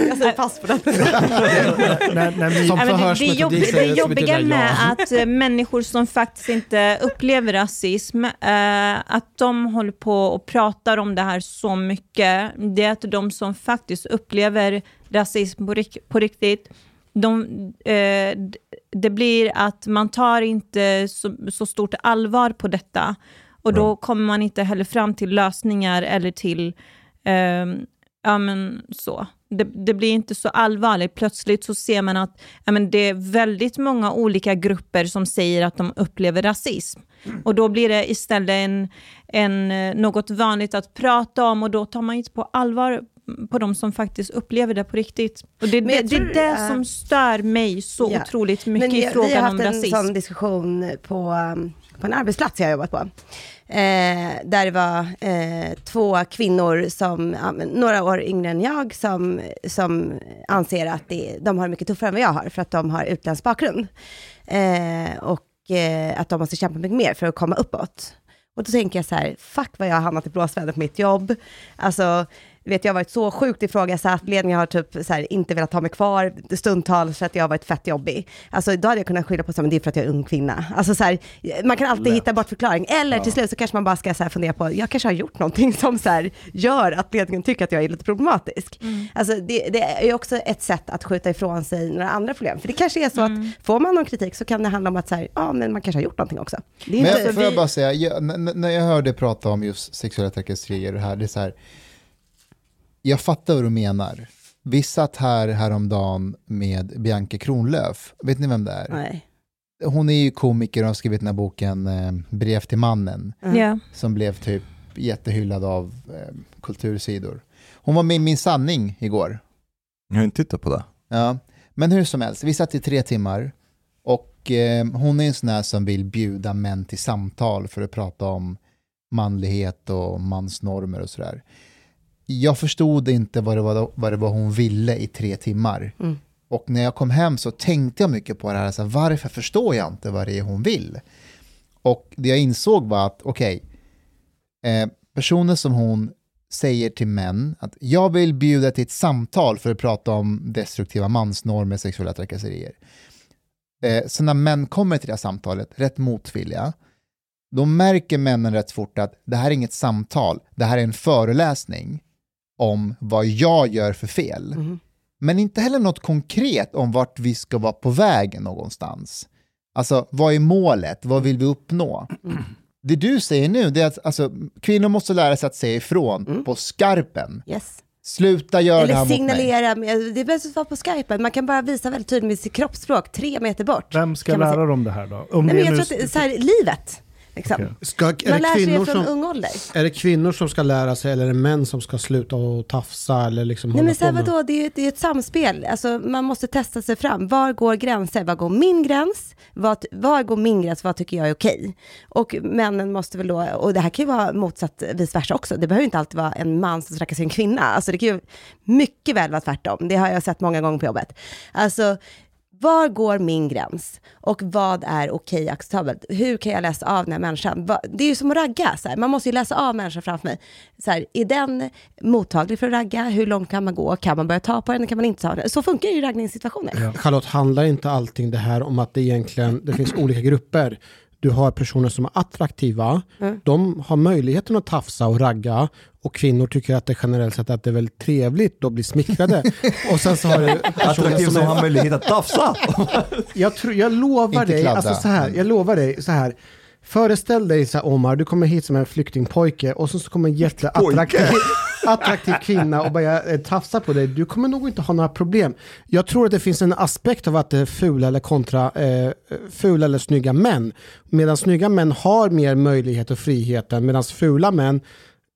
Jag säger pass på den.
när, när
Som
men det, det, jobb, det jobbiga med att eh, människor som faktiskt inte upplever rasism, eh, att de håller på och pratar om det här så mycket, det är att de som faktiskt upplever rasism på, rik- på riktigt, de, eh, det blir att man tar inte så, så stort allvar på detta. Och då kommer man inte heller fram till lösningar eller till ehm, ja men så. Det, det blir inte så allvarligt. Plötsligt så ser man att ja, men det är väldigt många olika grupper som säger att de upplever rasism. Och då blir det istället en, en, eh, något vanligt att prata om och då tar man inte på allvar på de som faktiskt upplever det på riktigt. Och det, det, det är det som stör mig så
Ja.
otroligt mycket
Men
i
vi, vi har
frågan
haft
om
en
rasism.
sån diskussion på, um, på en arbetsplats jag har jobbat på. Eh, där det var eh, två kvinnor som, ja, några år yngre än jag, som, som anser att det, de har det mycket tuffare än vad jag har, för att de har utländsk bakgrund. Eh, och eh, att de måste kämpa mycket mer för att komma uppåt. Och då tänker jag så här, fuck vad jag har hamnat i blåsväder på mitt jobb. Alltså, vet, jag har varit så sjukt ifrågasatt, ledningen har typ så här, inte velat ha mig kvar stundtals för att jag har varit fett jobbig. Alltså då hade jag kunnat skylla på att det är för att jag är ung kvinna. Alltså så här, man kan alltid hitta bort förklaring. Eller till slut så kanske man bara ska så här, fundera på, jag kanske har gjort någonting som så här, gör att ledningen tycker att jag är lite problematisk. Alltså det, det är ju också ett sätt att skjuta ifrån sig några andra problem. För det kanske är så att får man någon kritik så kan det handla om att så här, ja, men man kanske har gjort någonting också. Det är
Men
inte,
jag, får jag bara säga, jag, när jag hörde prata om just sexuella trakasserier och det här, det är så här, jag fattar vad du menar. Vi satt här häromdagen med Bianca Kronlöf, vet ni vem det är?
Nej.
Hon är ju komiker och har skrivit den här boken eh, Brev till mannen,
Ja.
som blev typ jättehyllad av eh, kultursidor. Hon var med i Min sanning igår.
Jag har inte tittat på det.
Ja, men hur som helst, vi satt i tre timmar och eh, hon är en sån här som vill bjuda män till samtal för att prata om manlighet och mansnormer och sådär. Jag förstod inte vad det var, vad det var hon ville i tre timmar.
Mm.
Och när jag kom hem så tänkte jag mycket på det här, så här, varför förstår jag inte vad det är hon vill? Och det jag insåg var att, okej, eh, personer som hon säger till män att jag vill bjuda till ett samtal för att prata om destruktiva mansnormer, sexuella trakasserier. Eh, så när män kommer till det här samtalet, rätt motvilliga, då märker männen rätt fort att det här är inget samtal, det här är en föreläsning om vad jag gör för fel.
Mhm.
Men inte heller något konkret om vart vi ska vara på väg någonstans. Alltså, vad är målet? Vad vill vi uppnå? Det du säger nu, det är att alltså, kvinnor måste lära sig att säga ifrån
Mm.
på skarpen.
Yes.
Sluta göra det
Eller
här mot mig.
signalera, det behövs inte vara på Skype, man kan bara visa väldigt tydligt med sitt kroppsspråk, tre meter bort.
Vem ska lära dem det här då? Om
Nej,
det
men jag tror att det är så här, livet. Liksom.
Ska, är,
Man
det
lär sig från
som,
ung ålder.
är det kvinnor som ska lära sig eller är det män som ska sluta och tafsa eller liksom
Nej men så här, vadå, det är det är ett samspel. Alltså, man måste testa sig fram. Var går gränser? Var går min gräns? Vad, var går min gräns? Vad tycker jag är okej? Och männen måste väl då, och det här kan ju vara motsatt vice versa också. Det behöver ju inte alltid vara en man som trakasserar en kvinna. Alltså det kan ju mycket väl vara tvärtom. Det har jag sett många gånger på jobbet. Alltså, var går min gräns? Och vad är okej acceptabelt? Hur kan jag läsa av den här människan? Det är ju som att ragga, så här. man måste ju läsa av människan framför mig. Så här, är den mottaglig för att ragga? Hur långt kan man gå? Kan man börja ta på den? Kan man inte ta den? Så funkar ju raggningssituationer.
Charlotte, handlar inte allting det här om att det egentligen det finns olika grupper? Du har personer som är attraktiva,
Mm.
de har möjligheten att tafsa och ragga och kvinnor tycker att det generellt sett att det är väldigt trevligt att bli smickrade. och sen så har du personer
Attraktiv
som
som
är
har möjlighet att tafsa.
jag, tror, jag lovar
Inte
dig,
kladda.
alltså så här, jag lovar dig så här. Föreställ dig så här, Omar, du kommer hit som en flyktingpojke och så, så kommer en jätteattraktiv attraktiv kvinna och börja eh, tafsa på dig. Du kommer nog inte ha några problem. Jag tror att det finns en aspekt av att det är fula eller kontra eh, fula eller snygga män. Medan snygga män har mer möjlighet och friheten medan fula män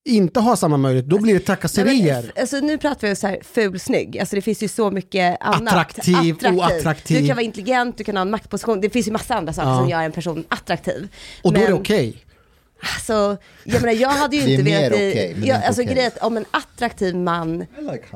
inte har samma möjlighet. Då blir det trakasserier.
Nej, men, alltså, nu pratar vi så här ful-snygg. Alltså, det finns ju så mycket annat.
Attraktiv, oattraktiv.
Du kan vara intelligent, du kan ha en maktposition. Det finns ju massa andra saker
Ja.
som gör en person attraktiv.
och då är det
Men-
okej.
Alltså, jag menar, jag hade ju inte velat...
men
jag,
inte
alltså
okej.
grejen om en attraktiv man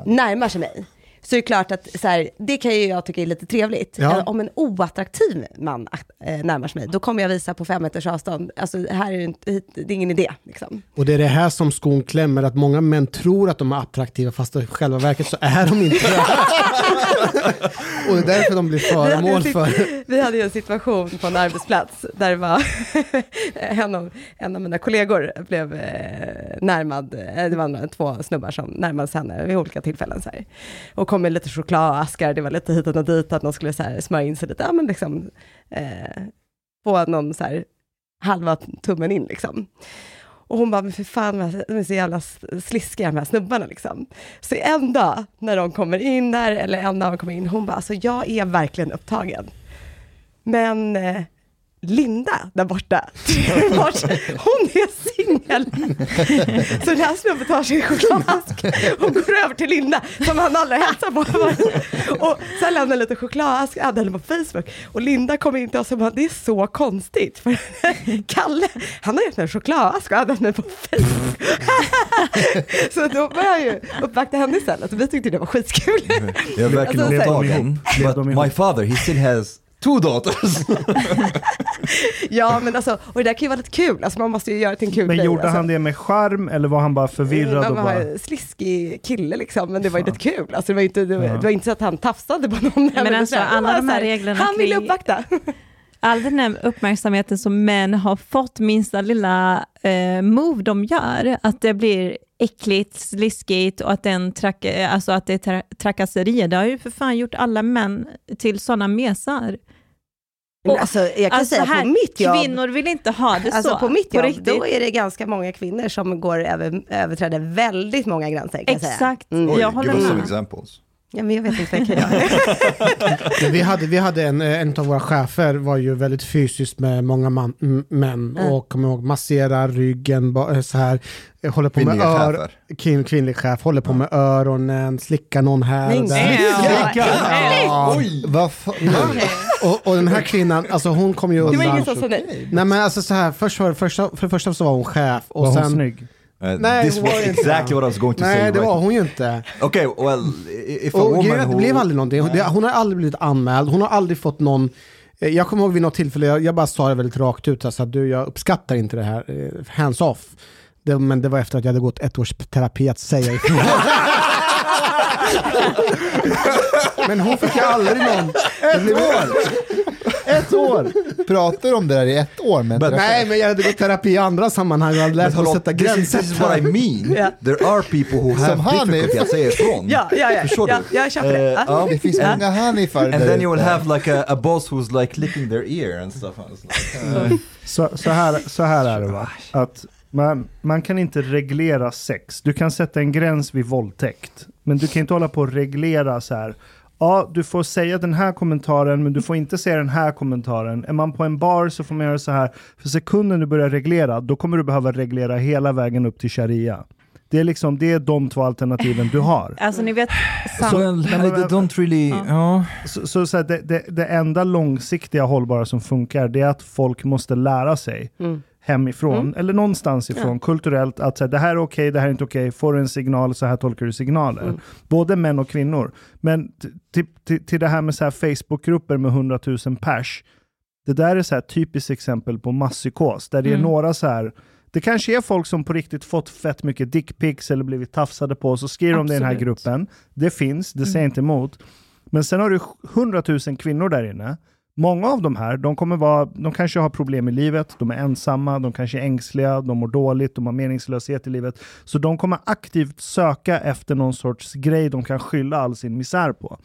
närmar sig mig, så är det klart att så här, det kan ju jag tycka är lite trevligt.
Ja.
Eh, Om en oattraktiv man äh, närmar sig mig, då kommer jag visa på fem meters avstånd. Alltså, här är det, inte, det är ingen idé. Liksom.
Och det är det här som skon klämmer, att många män tror att de är attraktiva fast i själva verket så är de inte det. Och det är därför de blir föremål för...
Vi hade ju en situation på en arbetsplats där det var en av, en av mina kollegor blev eh, närmad, eh, det var två snubbar som närmade sig henne vid olika tillfällen. Så här. Och kom med lite chokladaskar, det var lite hit och dit, att någon skulle så här, smörja in sig lite, ja men liksom eh, få någon så här halva tummen in liksom. Och hon bara, men för fan, de är så jävla sliskiga de här snubbarna liksom. Så en dag när de kommer in där, eller en dag de kommer in, hon bara, alltså jag är verkligen upptagen. Men eh, Linda där borta, vart- hon är singel. Så den här snubben tar sin chokladask och går över till Linda, som han aldrig hälsar på. Och sen lämnar lite chokladask, hade henne på Facebook. Och Linda kommer in till oss och bara, det är så konstigt. För Kalle, han har gett mig en chokladask och hade mig på Facebook. Så då började jag ju uppvakta henne istället. Och vi tyckte det var skitkul.
Jag verkligen
Alltså.
Blev de ihop?
my father, he still has two daughters.
Ja, men alltså, och det där kan ju vara lite kul. Alltså man måste ju göra det till en kul
Men
grej.
gjorde
alltså.
han det med charm eller var han bara förvirrad
Han
och
var
bara...
sliskig kille liksom, men det var ju lite kul. Alltså det var, inte, det, var,
Ja.
det var inte så att han tafsade på någon.
Men alltså, alla de här reglerna
Han ville uppvakta.
all den här uppmärksamheten som män har fått, minsta lilla eh, move de gör, att det blir äckligt, sliskigt och att, den track, alltså att det är tra trakasserier, det har ju för fan gjort alla män till sådana mesar.
Alltså, jag kan
Alltså
säga
här,
på mitt jobb,
kvinnor vill inte ha det
alltså
så.
på mitt jobb,
riktigt.
då är det ganska många kvinnor som går över, överträder väldigt många gränser kan jag säga.
Exakt,
Mm.
Oj,
jag håller
give us some
med.
examples.
Ja, men jag vet inte vad jag kan göra.
Vi hade, vi hade en, eh, en av våra chefer var ju väldigt fysiskt med många man, m- män
Mm.
och kommer ihåg masserar ryggen ba- eh, så här, eh, håller på med ör, kvin, kvinnlig chef, håller på med öronen, slickar någon här och där.
Nej,
Ja.
Ja.
Oj! Vad?
Och, och den här kvinnan, alltså hon kom ju
Det var
undan.
ingen som sa nej.
Nej men alltså så här, först var, första, för det första så var hon chef och
Var hon
sen...
snygg?
Uh,
Nej,
this
hon var
was
inte.
exactly what I was going to say.
Nej det
right
var hon ju inte.
Okay, well, if a
Och
woman
att
who...
det blev aldrig någonting. Det- Hon har aldrig blivit anmäld, hon har aldrig fått någon eh, jag kommer ihåg vid något tillfälle, jag, jag bara sa det väldigt rakt ut, alltså, att du, jag uppskattar inte det här, eh, hands off. Det, men det var efter att jag hade gått ett års terapi att säga ifrån. men hon fick ju aldrig någon... Ett år! Ett år!
Pratar om det där i ett år med terapeut?
Nej, men jag hade gått terapi i andra sammanhang och hade lärt
But
mig att sätta gränser.
this is what I mean.
Ja.
There are people who have
Som
difficulty att säga ifrån.
Ja, ja, ja.
Förstår
ja
du?
jag köper det. Ja.
ja.
Det finns många Hanifar
And then you will have like a, a boss who's like licking their ear and stuff. Like, uh,
Så, så, här, så här är det va, att Man, man kan inte reglera sex. Du kan sätta en gräns vid våldtäkt. Men du kan inte hålla på och reglera så här. Ja, du får säga den här kommentaren, men du får inte säga den här kommentaren. Är man på en bar så får man göra så här. För sekunden du börjar reglera, då kommer du behöva reglera hela vägen upp till sharia. Det är liksom, det är de två alternativen du har.
Alltså ni vet,
Så-
sam-
Well,
men-
I don't really...
Ja.
Ja.
Så, så, så här, det, det, det enda långsiktiga hållbara som funkar, det är att folk måste lära sig
Mm.
Hemifrån,
Mm.
eller någonstans ifrån, kulturellt, att så här, det här är okej, det här är inte okej, får du en signal, så här tolkar du signaler.
Mm.
Både män och kvinnor. Men till, det här med så här Facebookgrupper med 100 000 pers, det där är så här typiskt exempel på masspsykos, där det är
Mm.
några så här det kanske är folk som på riktigt fått fett mycket dickpics eller blivit tafsade på, så skriver de det i den här gruppen. Det finns, det säger jag
Mm.
inte emot. Men sen har du 100 000 kvinnor där inne. Många av de här, de kommer vara, de kanske har problem i livet, de är ensamma, de kanske är ängsliga, de mår dåligt, de har meningslöshet i livet. Så de kommer aktivt söka efter någon sorts grej de kan skylla all sin misär på.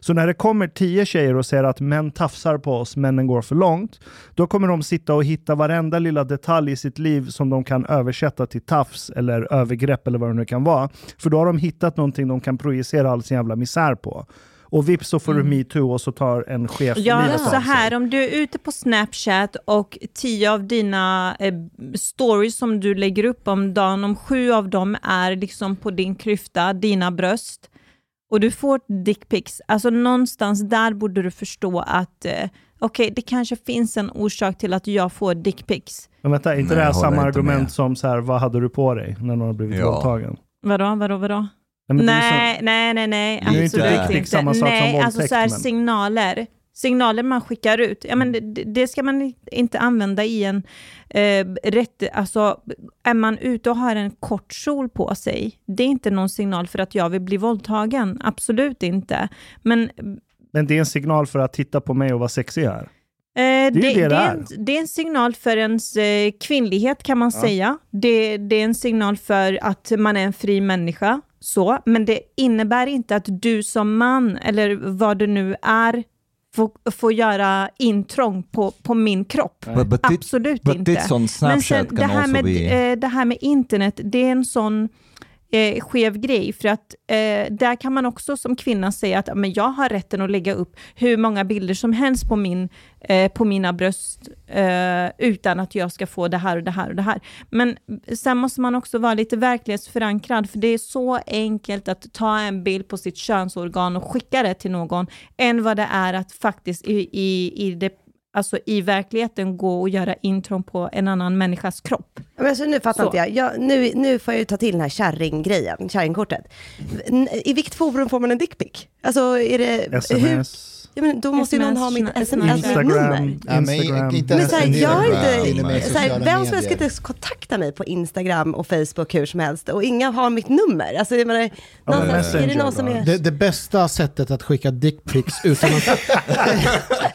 Så när det kommer tio tjejer och säger att män tafsar på oss, männen går för långt, då kommer de sitta och hitta varenda lilla detalj i sitt liv som de kan översätta till tafs eller övergrepp eller vad det nu kan vara. För då har de hittat någonting de kan projicera all sin jävla misär på. Och vips så får du metoo och så tar en chef
Ja,
livet av
så här, om du är ute på Snapchat och tio av dina eh, stories som du lägger upp om dagen, om sju av dem är liksom på din klyfta, dina bröst, och du får dickpics, alltså någonstans där borde du förstå att eh, okej, det kanske finns en orsak till att jag får dickpics.
Men vänta, är inte
Nej,
det här samma argument
med.
som så här, vad hade du på dig när någon har blivit
Ja.
våldtagen?
Vadå, vadå, vadå?
Nej, är
Nej, nej, nej, nej,
Det är inte
inte.
samma sak som
nej, alltså
våldtäkt,
så här,
men-
signaler. Signaler man skickar ut, ja, men det, det ska man inte använda i en eh, rätt... Alltså, är man ute och har en kort kjol på sig, det är inte någon signal för att jag vill bli våldtagen. Absolut inte. Men
Men det är en signal för att titta på mig och vara sexig här.
Eh, det,
ju det
det,
det
är
är.
en, det är en signal för ens eh, kvinnlighet kan man säga. Det, det är en signal för att man är en fri människa. Så. Men det innebär inte att du som man, eller vad du nu är, får, får göra intrång på, på min kropp.
But, but, it,
Absolut
but
inte. Men sen, det, här med,
be...
eh, det här med internet, det är en sån eh, skev grej. För att eh, där kan man också som kvinna säga att men jag har rätten att lägga upp hur många bilder som helst på, min, eh, på mina bröst eh, utan att jag ska få det här och det här och det här. Men sen måste man också vara lite verklighetsförankrad, för det är så enkelt att ta en bild på sitt könsorgan och skicka det till någon, än vad det är att faktiskt i, i, i det alltså i verkligheten gå och göra intrång på en annan människas kropp.
Men alltså, nu fattar
Så.
inte jag. jag nu, nu får jag ju ta till den här kärringgrejen, kärringkortet. I vilket forum får man en dickpic? Alltså är det... Hur,
Sms,
ja, men då måste ju någon ha mitt
SMS,
sms
Instagram,
nummer.
Ja, men
Instagram.
inte
Men
ens
så här,
en del
jag har
av- till och med
inte, så här,
sociala
vem som helst ska inte kontakta mig på Instagram och Facebook hur som helst och inga har mitt nummer. Alltså, jag menar, någonstans, är det någon som är...
Det, det bästa sättet att skicka dickpics utan att,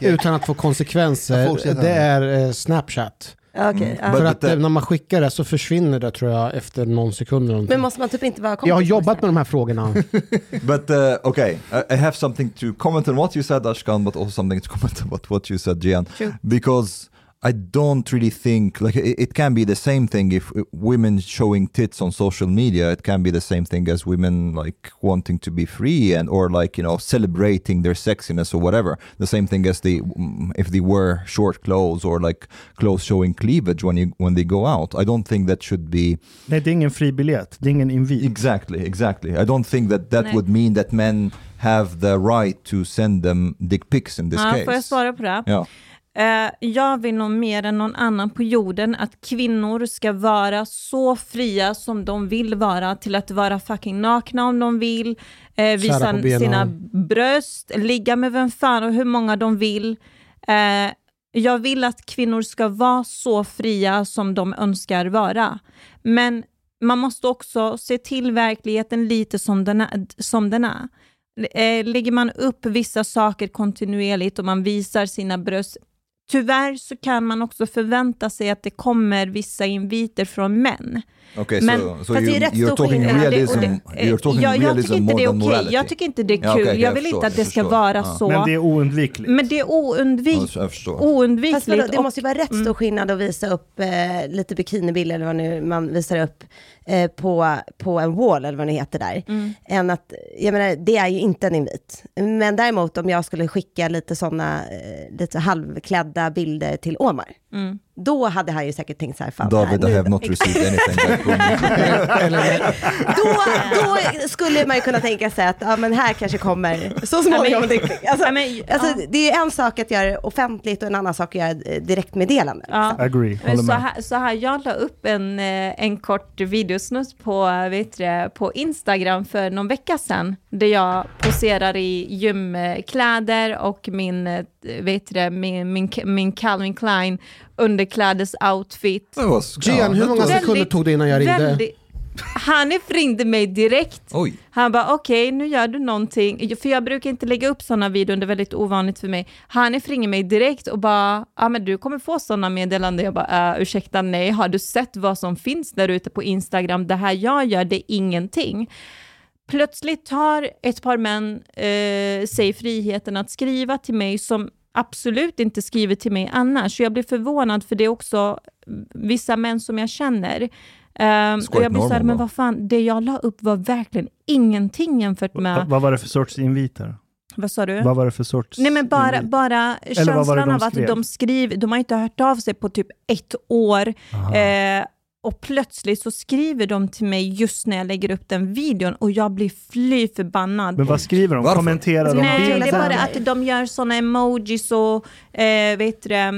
utan att få konsekvenser, det är eh, Snapchat.
Ja.
But-
För att eh, när man skickar det så försvinner det tror jag efter någon sekund eller någonting.
Men måste man typ inte vara kompis
Jag har jobbat med de här frågorna.
But uh, okay, I, have something to comment on what you said, Ashkan, but also something to comment about what you said, Jian.
True.
Because I don't really think like it, it can be the same thing if uh, women showing tits on social media. It can be the same thing as women like wanting to be free and or like you know celebrating their sexiness or whatever. The same thing as the mm, if they wear short clothes or like clothes showing cleavage when you when they go out. I don't think that should be
Nej, det är ingen fribiljett. Det är ingen invit.
Exactly, exactly. I don't think that that
Nej.
would mean that men have the right to send them dick pics in this
Ja,
case.
får jag svara på det?
Ja.
Eh, jag vill nog mer än någon annan på jorden att kvinnor ska vara så fria som de vill vara till att vara fucking nakna om de vill, eh, visa sina bröst, ligga med vem fan och hur många de vill. Eh, jag vill att kvinnor ska vara så fria som de önskar vara. Men man måste också se till verkligheten lite som den är. Som den är. Eh, lägger man upp vissa saker kontinuerligt och man visar sina bröst tyvärr så kan man också förvänta sig att det kommer vissa inviter från män.
Okay,
det är
you,
rätt
you're talking realism,
Och det-
you're talking
jag, jag
realism
tycker inte
more
det är
than
okej.
morality.
Jag tycker inte det är kul.
Ja, okej, okej,
jag
jag
vill
förstår,
inte att det
jag
ska vara
Ja.
så.
Men det är oundvikligt.
Men det är oundvik,
Ja, jag förstår.
Fast vadå,
oundvikligt.
det måste ju vara rätt stor skillnad att visa upp eh, lite bikinibilder eller vad nu man visar upp eh, på, på en wall eller vad det heter där.
Mm.
Än att, jag menar, det är ju inte en invit. Men däremot om jag skulle skicka lite sådana, eh, lite halvklädda bilder till Omar,
Mm.
Då hade han ju säkert tänkt så här, fan,
David,
här,
I have not received anything
då, då skulle man ju kunna tänka sig att, ja men här kanske kommer så småningom. Alltså, alltså, det är en sak att göra det offentligt och en annan sak att göra eh, direktmeddelande.
Ja.
liksom.
Agree,
Så här, så här, jag la upp en, eh, en kort videosnutt på, vet du, på Instagram för någon vecka sedan, där jag poserar i gymkläder och min, eh, vet du, det, min, min, min Calvin Klein underklädesoutfit.
Gian, hur många sekunder tog det innan jag ringde?
väldigt- Hanif ringde mig direkt.
Oj.
Han bara okej, nu gör du någonting. För jag brukar inte lägga upp sådana videor, det är väldigt ovanligt för mig. Hanif ringer mig direkt och bara, ja men du kommer få sådana meddelanden. Jag bara, äh, ursäkta nej, har du sett vad som finns där ute på Instagram? Det här jag gör, det är ingenting. Plötsligt tar ett par män eh, sig friheten att skriva till mig som absolut inte skriver till mig annars. Så jag blir förvånad för det är också vissa män som jag känner. Um, och jag blir såhär, men vad fan, det jag la upp var verkligen ingenting jämfört
Va-
med,
Vad var det för sorts inviter?
vad sa du?
Vad var det för sorts
Nej men bara, bara
Eller
känslan av att de skriver, de har inte hört av sig på typ ett år. Eh, och plötsligt så skriver de till mig just när jag lägger upp den videon och jag blir fly förbannad.
Men vad skriver de?
Varför?
Kommenterar de
Nej, det är bara att de gör såna emojis och eh, vet du, eh,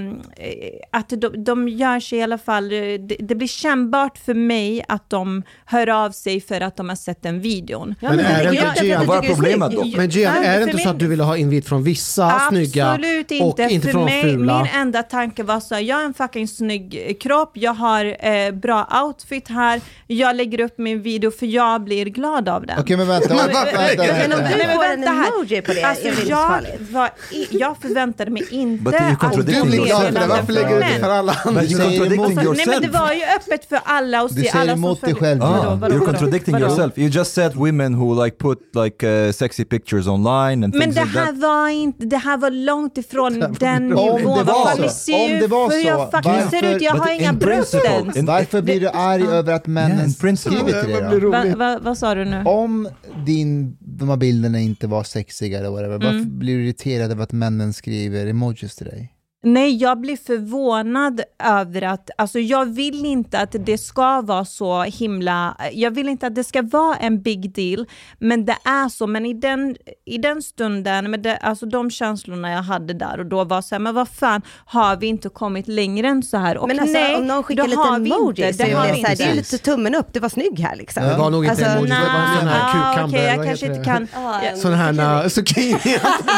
att de, de gör sig i alla fall, eh, det, det blir kännbart för mig att de hör av sig för att de har sett den videon.
Ja,
Men är det inte Gian-
Vad är problemet då?
Men Gian, är det inte så att du ville ha invit från vissa snygga
Absolut inte.
och inte
för
från
mig,
fula?
Min enda tanke var så här, jag har en fucking snygg kropp, jag har eh, bra outfit här, jag lägger upp min video för jag blir glad av den.
Okej men vänta, vänta, vänta,
Men om
vänta.
du
Nej, men
får en
vänta här.
emoji på det,
Alltså, jag, var jag förväntade mig inte att
Du blir glad för varför lägger du det för alla andra?
Du emot-
Nej men det var ju öppet för alla och
Du
se alla som
emot dig
följer-
själv.
Ah, you're contradicting yourself. You just said women who like put like uh, sexy pictures online and
Men
things
det
like
här
that.
var inte, det här var långt ifrån den
Om det
nivån.
var så, om det var
hur
så,
jag faktiskt ser ut, jag har
in
inga bröst ens.
Varför blir du arg över att männen
principle.
skriver till dig då?
Va, va, vad sa du nu?
Om din, de här bilderna inte var sexiga eller whatever, varför
Mm.
blir du irriterad över att männen skriver emojis till dig?
Nej, jag blir förvånad över att, alltså jag vill inte att det ska vara så himla, jag vill inte att det ska vara en big deal, men det är så, men i den, i den stunden, med det, alltså de känslorna jag hade där och då var så här, men vad fan, har vi inte kommit längre än så här? Och
Men alltså
nej,
om någon skickar
då
lite
har vi
emoji
inte,
så
det har
det,
vi
så här,
inte.
det är lite tummen upp, det var snygg här liksom.
Det var nog inte
Alltså,
emojis, det var en sån här
ah,
cucumber,
okej, jag
vad
kanske
heter
inte
det?
kan...
En
Sån här uh, zucchini.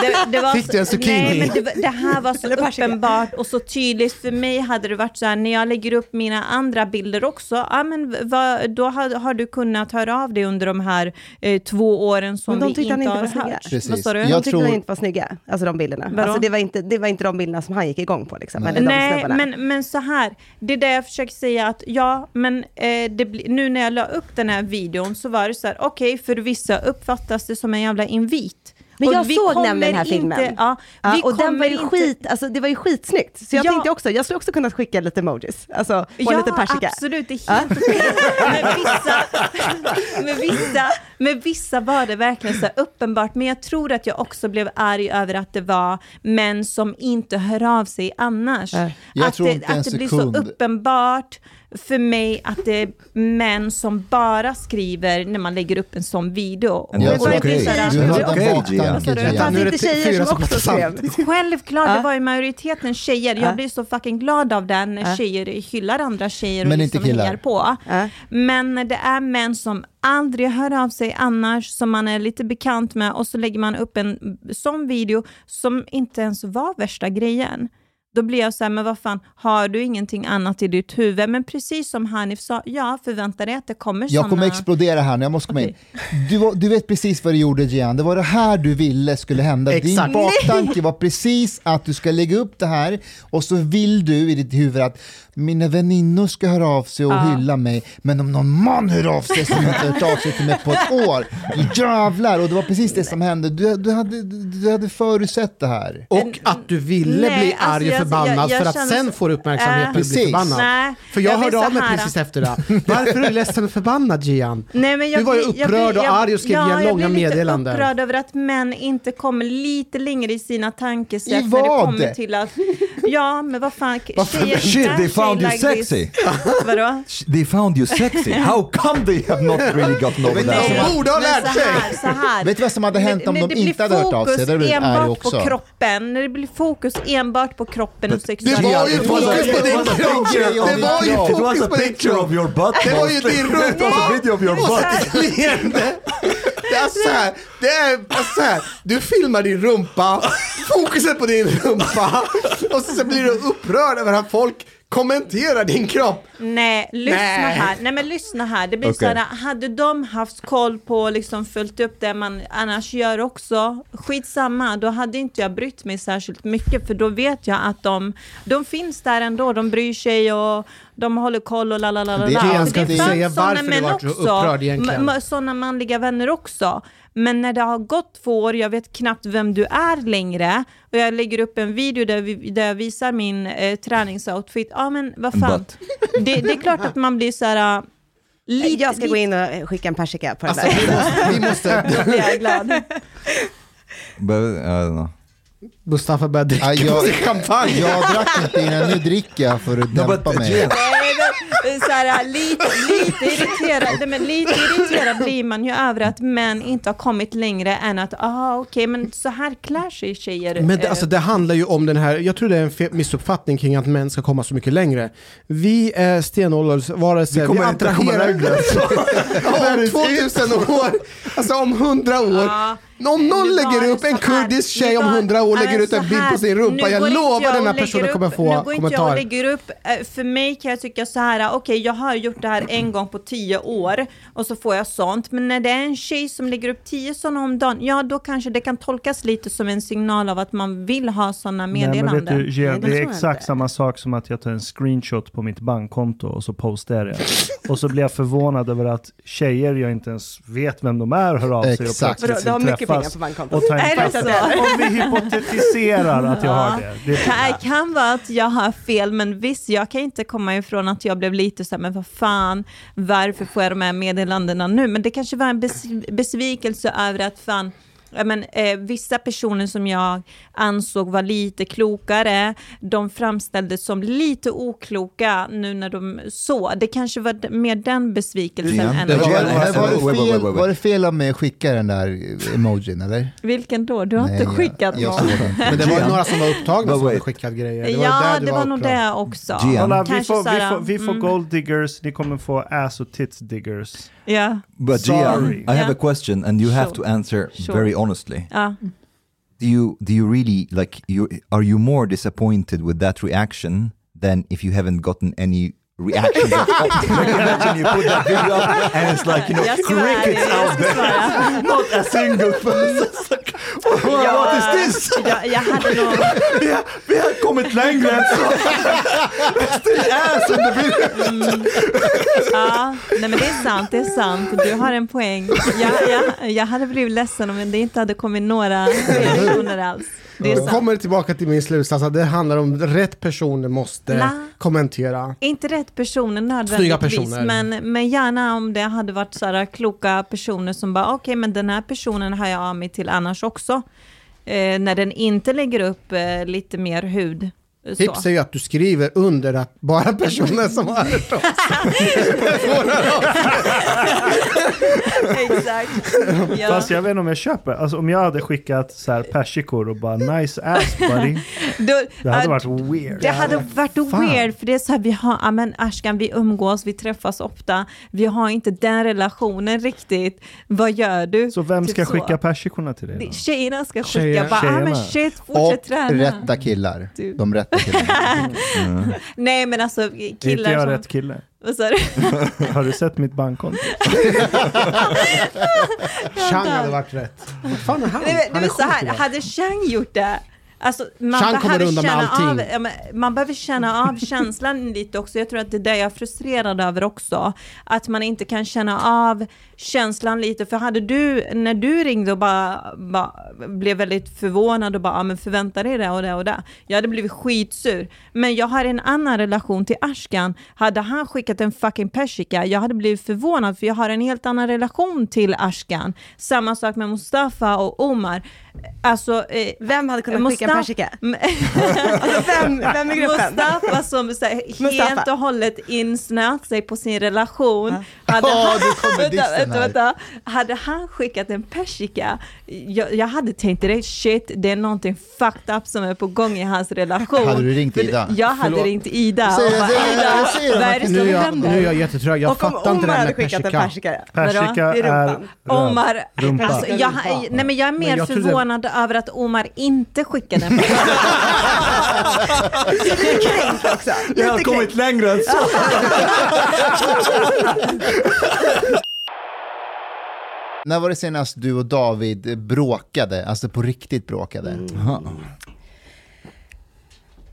Det, det var
Fick du en zucchini?
Nej, men det, det här var så
persika.
Uppenbart och så tydligt. För mig hade det varit så här, när jag lägger upp mina andra bilder också, ja men vad, då har, har du kunnat höra av dig under de här eh, två åren som
Men de
vi inte
inte
har
var snygga.
hört.
Precis.
Vad sa du?
Jag
Jag tyckte
tror-
de inte var snygga, alltså de bilderna.
Vadå?
Alltså, det, var inte, det var inte de bilderna som han gick igång på. Liksom,
Nej.
eller de
Nej, men, men så här, det är det jag försöker säga att ja, men eh, det bli, nu när jag la upp den här videon så var det så här, okej, för vissa uppfattas det som en jävla invit.
Men
Och
jag
vi
såg nämligen den här
inte-
filmen.
Ja,
Ja,
vi
och den var ju
inte-
skit, alltså det var ju skitsnyggt. Så jag
Ja.
tänkte också, jag skulle också kunna skicka lite emojis. Alltså, och
Ja,
lite persika.
absolut, det är helt okej. Med vissa, med, vissa, med vissa var det verkligen så uppenbart, men jag tror att jag också blev arg över att det var män som inte hör av sig annars.
Jag
att
tror
det,
inte en
att det blir så uppenbart för mig att det är män som bara skriver när man lägger upp en sån video.
And
Och
Jag
that's
det var
tror
ju
okay.
så här-
du hade
Okej,
en
Gian.
baktanke
Det
Det fanns
Gian.
inte
det
tjejer som också skrev.
Självklart,
Ja.
det var ju majoriteten tjejer. Jag
Ja.
blir så fucking glad av den när tjejer hyllar andra tjejer och
Men
liksom hejar på.
Ja.
Men det är män som aldrig hör av sig annars, som man är lite bekant med och så lägger man upp en sån video som inte ens var värsta grejen. Då blir jag så här, men vad fan, har du ingenting annat i ditt huvud? Men precis som Hanif sa, ja, förvänta dig att det kommer
Jag kommer explodera här nu, jag måste komma in. Du, var- du vet precis vad du gjorde Gian, det var det här du ville skulle hända. Din
Exakt.
baktanke var precis att du ska lägga upp det här och så vill du i ditt huvud att mina väninnor ska höra av sig och
Ja.
hylla mig, men om någon man hör av sig som inte hört av sig till mig på ett år, jävlar! Och det var precis det som hände. Du, du, hade, du hade förutsett det här.
Och att du ville
Nej,
bli
alltså
arg
jag-
förbannad
jag- jag
för att sen
så-
får uppmärksamhet
Äh.
du blir
Precis.
förbannad.
Nej,
För jag,
jag
hörde
blir
av mig
här-
precis efter det. Varför är du ledsen och förbannad Gian?
Nej, men jag
Du var ju
blir- jag
upprörd
blir-
och
jag-
arg och skrev
ja,
igen
jag
långa
blir lite
meddelanden.
upprörd över att män inte kommer lite längre i sina tankesätt
I
när det
vad?
kommer till att... Ja, men vad fan, tjejer...
Shit, they found you sexy.
Vadå?
They found you sexy. How come they have not really gotten over that?
De borde ha lärt sig!
Vet du vad som hade hänt om de inte
blir
hade hört av sig?
fokus
Det blivit arg
enbart på kroppen, när det blir fokus enbart på kroppen och
Det
sexualitet.
var ju
Det var-
fokus på
det
din
var-
kropp! Det var ju fokus på din kropp!
butt.
Det var ju din rumpa!
It was a video of your
Och
butt.
ett leende. Det är så här, det är så här, du filmar din rumpa, fokuset på din rumpa och så blir du upprörd över att folk kommenterar din kropp.
Nej, lyssna
Nej.
här. Nej men lyssna här. Det blir
Okej.
så här, hade de haft koll på liksom följt upp det man annars gör också, skitsamma, då hade inte jag brytt mig särskilt mycket för då vet jag att de, de finns där ändå, de bryr sig och de håller koll och la la la la.
Det-
la.
jag
Och
ska
säga varför du vart så
också,
upprörd egentligen.
Sådana manliga vänner också. Men när det har gått två år, jag vet knappt vem du är längre och jag lägger upp en video där, vi, där jag visar min eh, träningsoutfit. Ja men vad fan. Det, det är klart att man blir så här... äh, Lite,
Jag ska gå in och skicka en persika på den
Alltså,
där.
vi måste, vi måste
glad.
know.
Mustafa börjar dricka
Ja, jag-
champagne.
Jag drack inte innan, nu dricker jag för att
No,
dämpa
but
mig.
Så här, lite, lite, irriterad, men lite irriterad blir man ju över att män inte har kommit längre än att, ah okej, men så här klär sig tjejer.
Men det,
Eh,
alltså, det handlar ju om den här, jag tror det är en missuppfattning kring att män ska komma så mycket längre. Vi är stenåldersvarelser, vi,
kommer inte komma
attraherar...
längre.
Om 2000 år, alltså om 100 år.
Ja.
Om någon
Nu
lägger upp en kurdisk tjej om 100 år, lägger ut
alltså
en bild på sin rumpa, jag lovar den här
och
personen kommer få
Nu går inte jag och lägger upp, eh, för mig kan jag tycka så här, okej jag har gjort det här en gång på tio år och så får jag sånt, men när det är en tjej som lägger upp tio sådana om dagen, ja då kanske det kan tolkas lite som en signal av att man vill ha sådana
Nej, men vet
meddelanden.
du,
Nej, det
är exakt samma sak som att jag tar en screenshot på mitt bankkonto och så postar jag det. Och så blir jag förvånad över att tjejer jag inte ens vet vem de är hör av sig och
Exakt.
Vadå,
plötsligt
mycket pengar på bankkontot.
och
Är
en
det
kaffe.
så?
Om vi hypotetiserar att jag har det. det
Det kan vara att jag har fel, men visst, jag kan inte komma ifrån att jag blev lite så här, men vad fan, varför får jag de här meddelandena nu? Men det kanske var en bes- besvikelse över att fan, men, eh, vissa personer som jag ansåg var lite klokare, de framställdes som lite okloka nu när de så. Det kanske var mer den besvikelsen
Ja,
än
det
Var,
var-
var, var, det fel, var det av mig att skicka den där emojin eller?
Vilken då? Du har inte
Nej,
skickat
jag, jag
någon?
den.
Men det var ju några som var upptagna som hade skickat grejer. Det var
ja,
du
det var nog
upprörd.
det också.
Kolla, vi får, vi får, vi får
mm.
gold diggers, ni kommer få ass och tits diggers.
Ja,
But
Sorry.
Gian, I have a question, and you have
Sure.
to answer
Sure.
very honestly.
ja.
Do you do you really like you? Are you more disappointed with that reaction than if you haven't gotten any reactions? all? like imagine you put that video up and it's like you know crickets out there, not a single person. Like, what is this?
Jag, jag hade nog...
Vi har, vi har kommit längre än så. Still ass in the video.
Ja, nej men det är sant, det är sant. Du har en poäng. Jag, jag, jag hade blivit ledsen om det inte hade kommit några reaktioner alls. Det sant.
kommer tillbaka till min slutsats att det handlar om rätt personer måste
La.
kommentera.
Inte rätt personer nödvändigtvis,
personer.
Men, men gärna om det hade varit så här kloka personer som bara, okej men den här personen har jag av mig till annars också. Eh, när den inte lägger upp eh, lite mer hud. Så.
Tips är ju att du skriver under att bara personer som har hört sig får.
Exakt. Ja.
Fast jag vet inte om jag köper. Alltså om jag hade skickat så här persikor och bara nice ass buddy.
Då,
Det hade
äh,
varit weird.
Det hade varit
Fan.
weird, för det är så här, vi har, ja men Ashkan, vi umgås, vi träffas ofta, vi har inte den relationen riktigt. Vad gör du?
Så vem
Typ
ska
så.
skicka persikorna till dig då?
Tjejerna ska skicka,
Tjejer-
bara, ah, men shit,
Och
fortsätt träna.
rätta killar.
Du.
De rätta killarna.
Nej men alltså
Är inte
killar
jag
som...
rätt kille?
Vad sa du?
Har du sett mitt bankkonto?
Chang hade varit rätt. Vad fan är han?
Nej,
han
det
är
var så här, hade Chang gjort det, alltså man
Chang kommer undan med
känna
allting.
av, ja, man behöver känna av känslan lite också. Jag tror att det är det jag är frustrerad över också. Att man inte kan känna av känslan lite. För hade du, när du ringde och bara, bara blev väldigt förvånad och bara, ja men förvänta dig det och det och det. Jag hade blivit skitsur. Men jag har en annan relation till Ashkan. Hade han skickat en fucking persika, jag hade blivit förvånad för jag har en helt annan relation till Ashkan. Samma sak med Mustafa och Omar. Alltså, eh,
Vem hade kunnat skicka en
Mustafa-
persika? Alltså vem, vem i gruppen?
Mustafa som så här,
Mustafa.
helt och hållet insnöt sig på sin relation. Hade,
Ja,
han,
kommer
vänta, vänta, hade han skickat en persika, jag, jag hade tänkt direkt shit, det är någonting fucked up som är på gång i hans relation.
Hade du ringt
För
Ida?
Jag hade
Förlåt.
ringt Ida och
det,
bara,
det,
Ida,
det,
vad är det
Nu
som
är, jag,
händer?
nu är jag jättetrög. Jag
Och om
fattar inte det
Omar
här med
skickat en
persika.
persika?
Persika är.
Omar,
Rumpa.
alltså, jag, nej men jag är
Men
mer
jag trodde-
förvånad över att Omar inte skickade en persika.
Jag har kommit längre än så.
När var det senast du och David bråkade? Alltså på riktigt bråkade?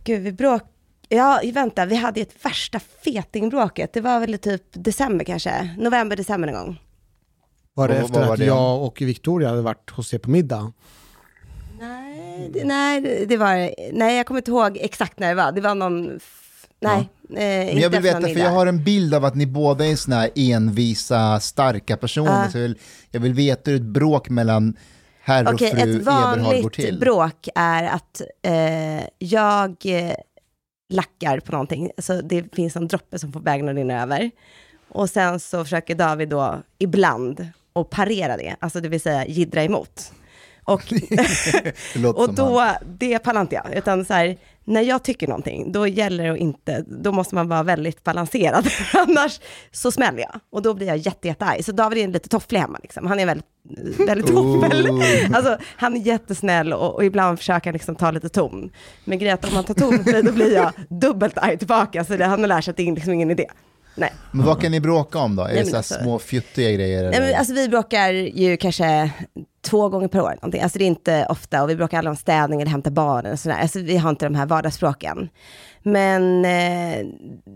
Gud, vi bråk... Ja, vänta, vi hade ju ett värsta fetingbråket. Det var väl typ december kanske? November, december någon gång.
Var det
Och
efter
var
att
det?
jag och Victoria hade varit hos er på middag?
Nej, det, nej, det var... Nej, jag kommer inte ihåg exakt när det var. Det var någon... Nej, eh,
Men jag vill veta, för jag har en bild av att ni båda är såna här envisa, starka personer.
Ja.
Så jag, vill, jag vill veta hur ett bråk mellan herr och
Okej,
fru
ett
Eberhard går
vanligt
till.
bråk är att eh, jag eh, lackar på någonting. Så det finns en droppe som får bägaren att rinna över. Och sen så försöker David då ibland att parera det, alltså det vill säga jiddra emot. Och, och då,
han.
det pallar inte jag, utan så här, när jag tycker någonting, då gäller det att inte, då måste man vara väldigt balanserad, annars så smäller jag. Och då blir jag jätte, jättearg. Så David är lite tofflig hemma, liksom. han är väldigt, väldigt toffel.
Oh.
Alltså, han är jättesnäll och, och ibland försöker han liksom ta lite ton. Men grejen att om man tar ton på mig, då blir jag dubbelt arg tillbaka, så det, han har lärt sig att det är liksom ingen idé. Nej.
Men vad kan ni bråka om då? Är
Nej,
det så
alltså-
små fjuttiga grejer?
Nej, men
Eller?
alltså vi bråkar ju kanske två gånger per år. Någonting. Alltså det är inte ofta och vi bråkar aldrig om städning eller hämta barnen och sådär. Alltså vi har inte de här vardagsspråken. Men eh,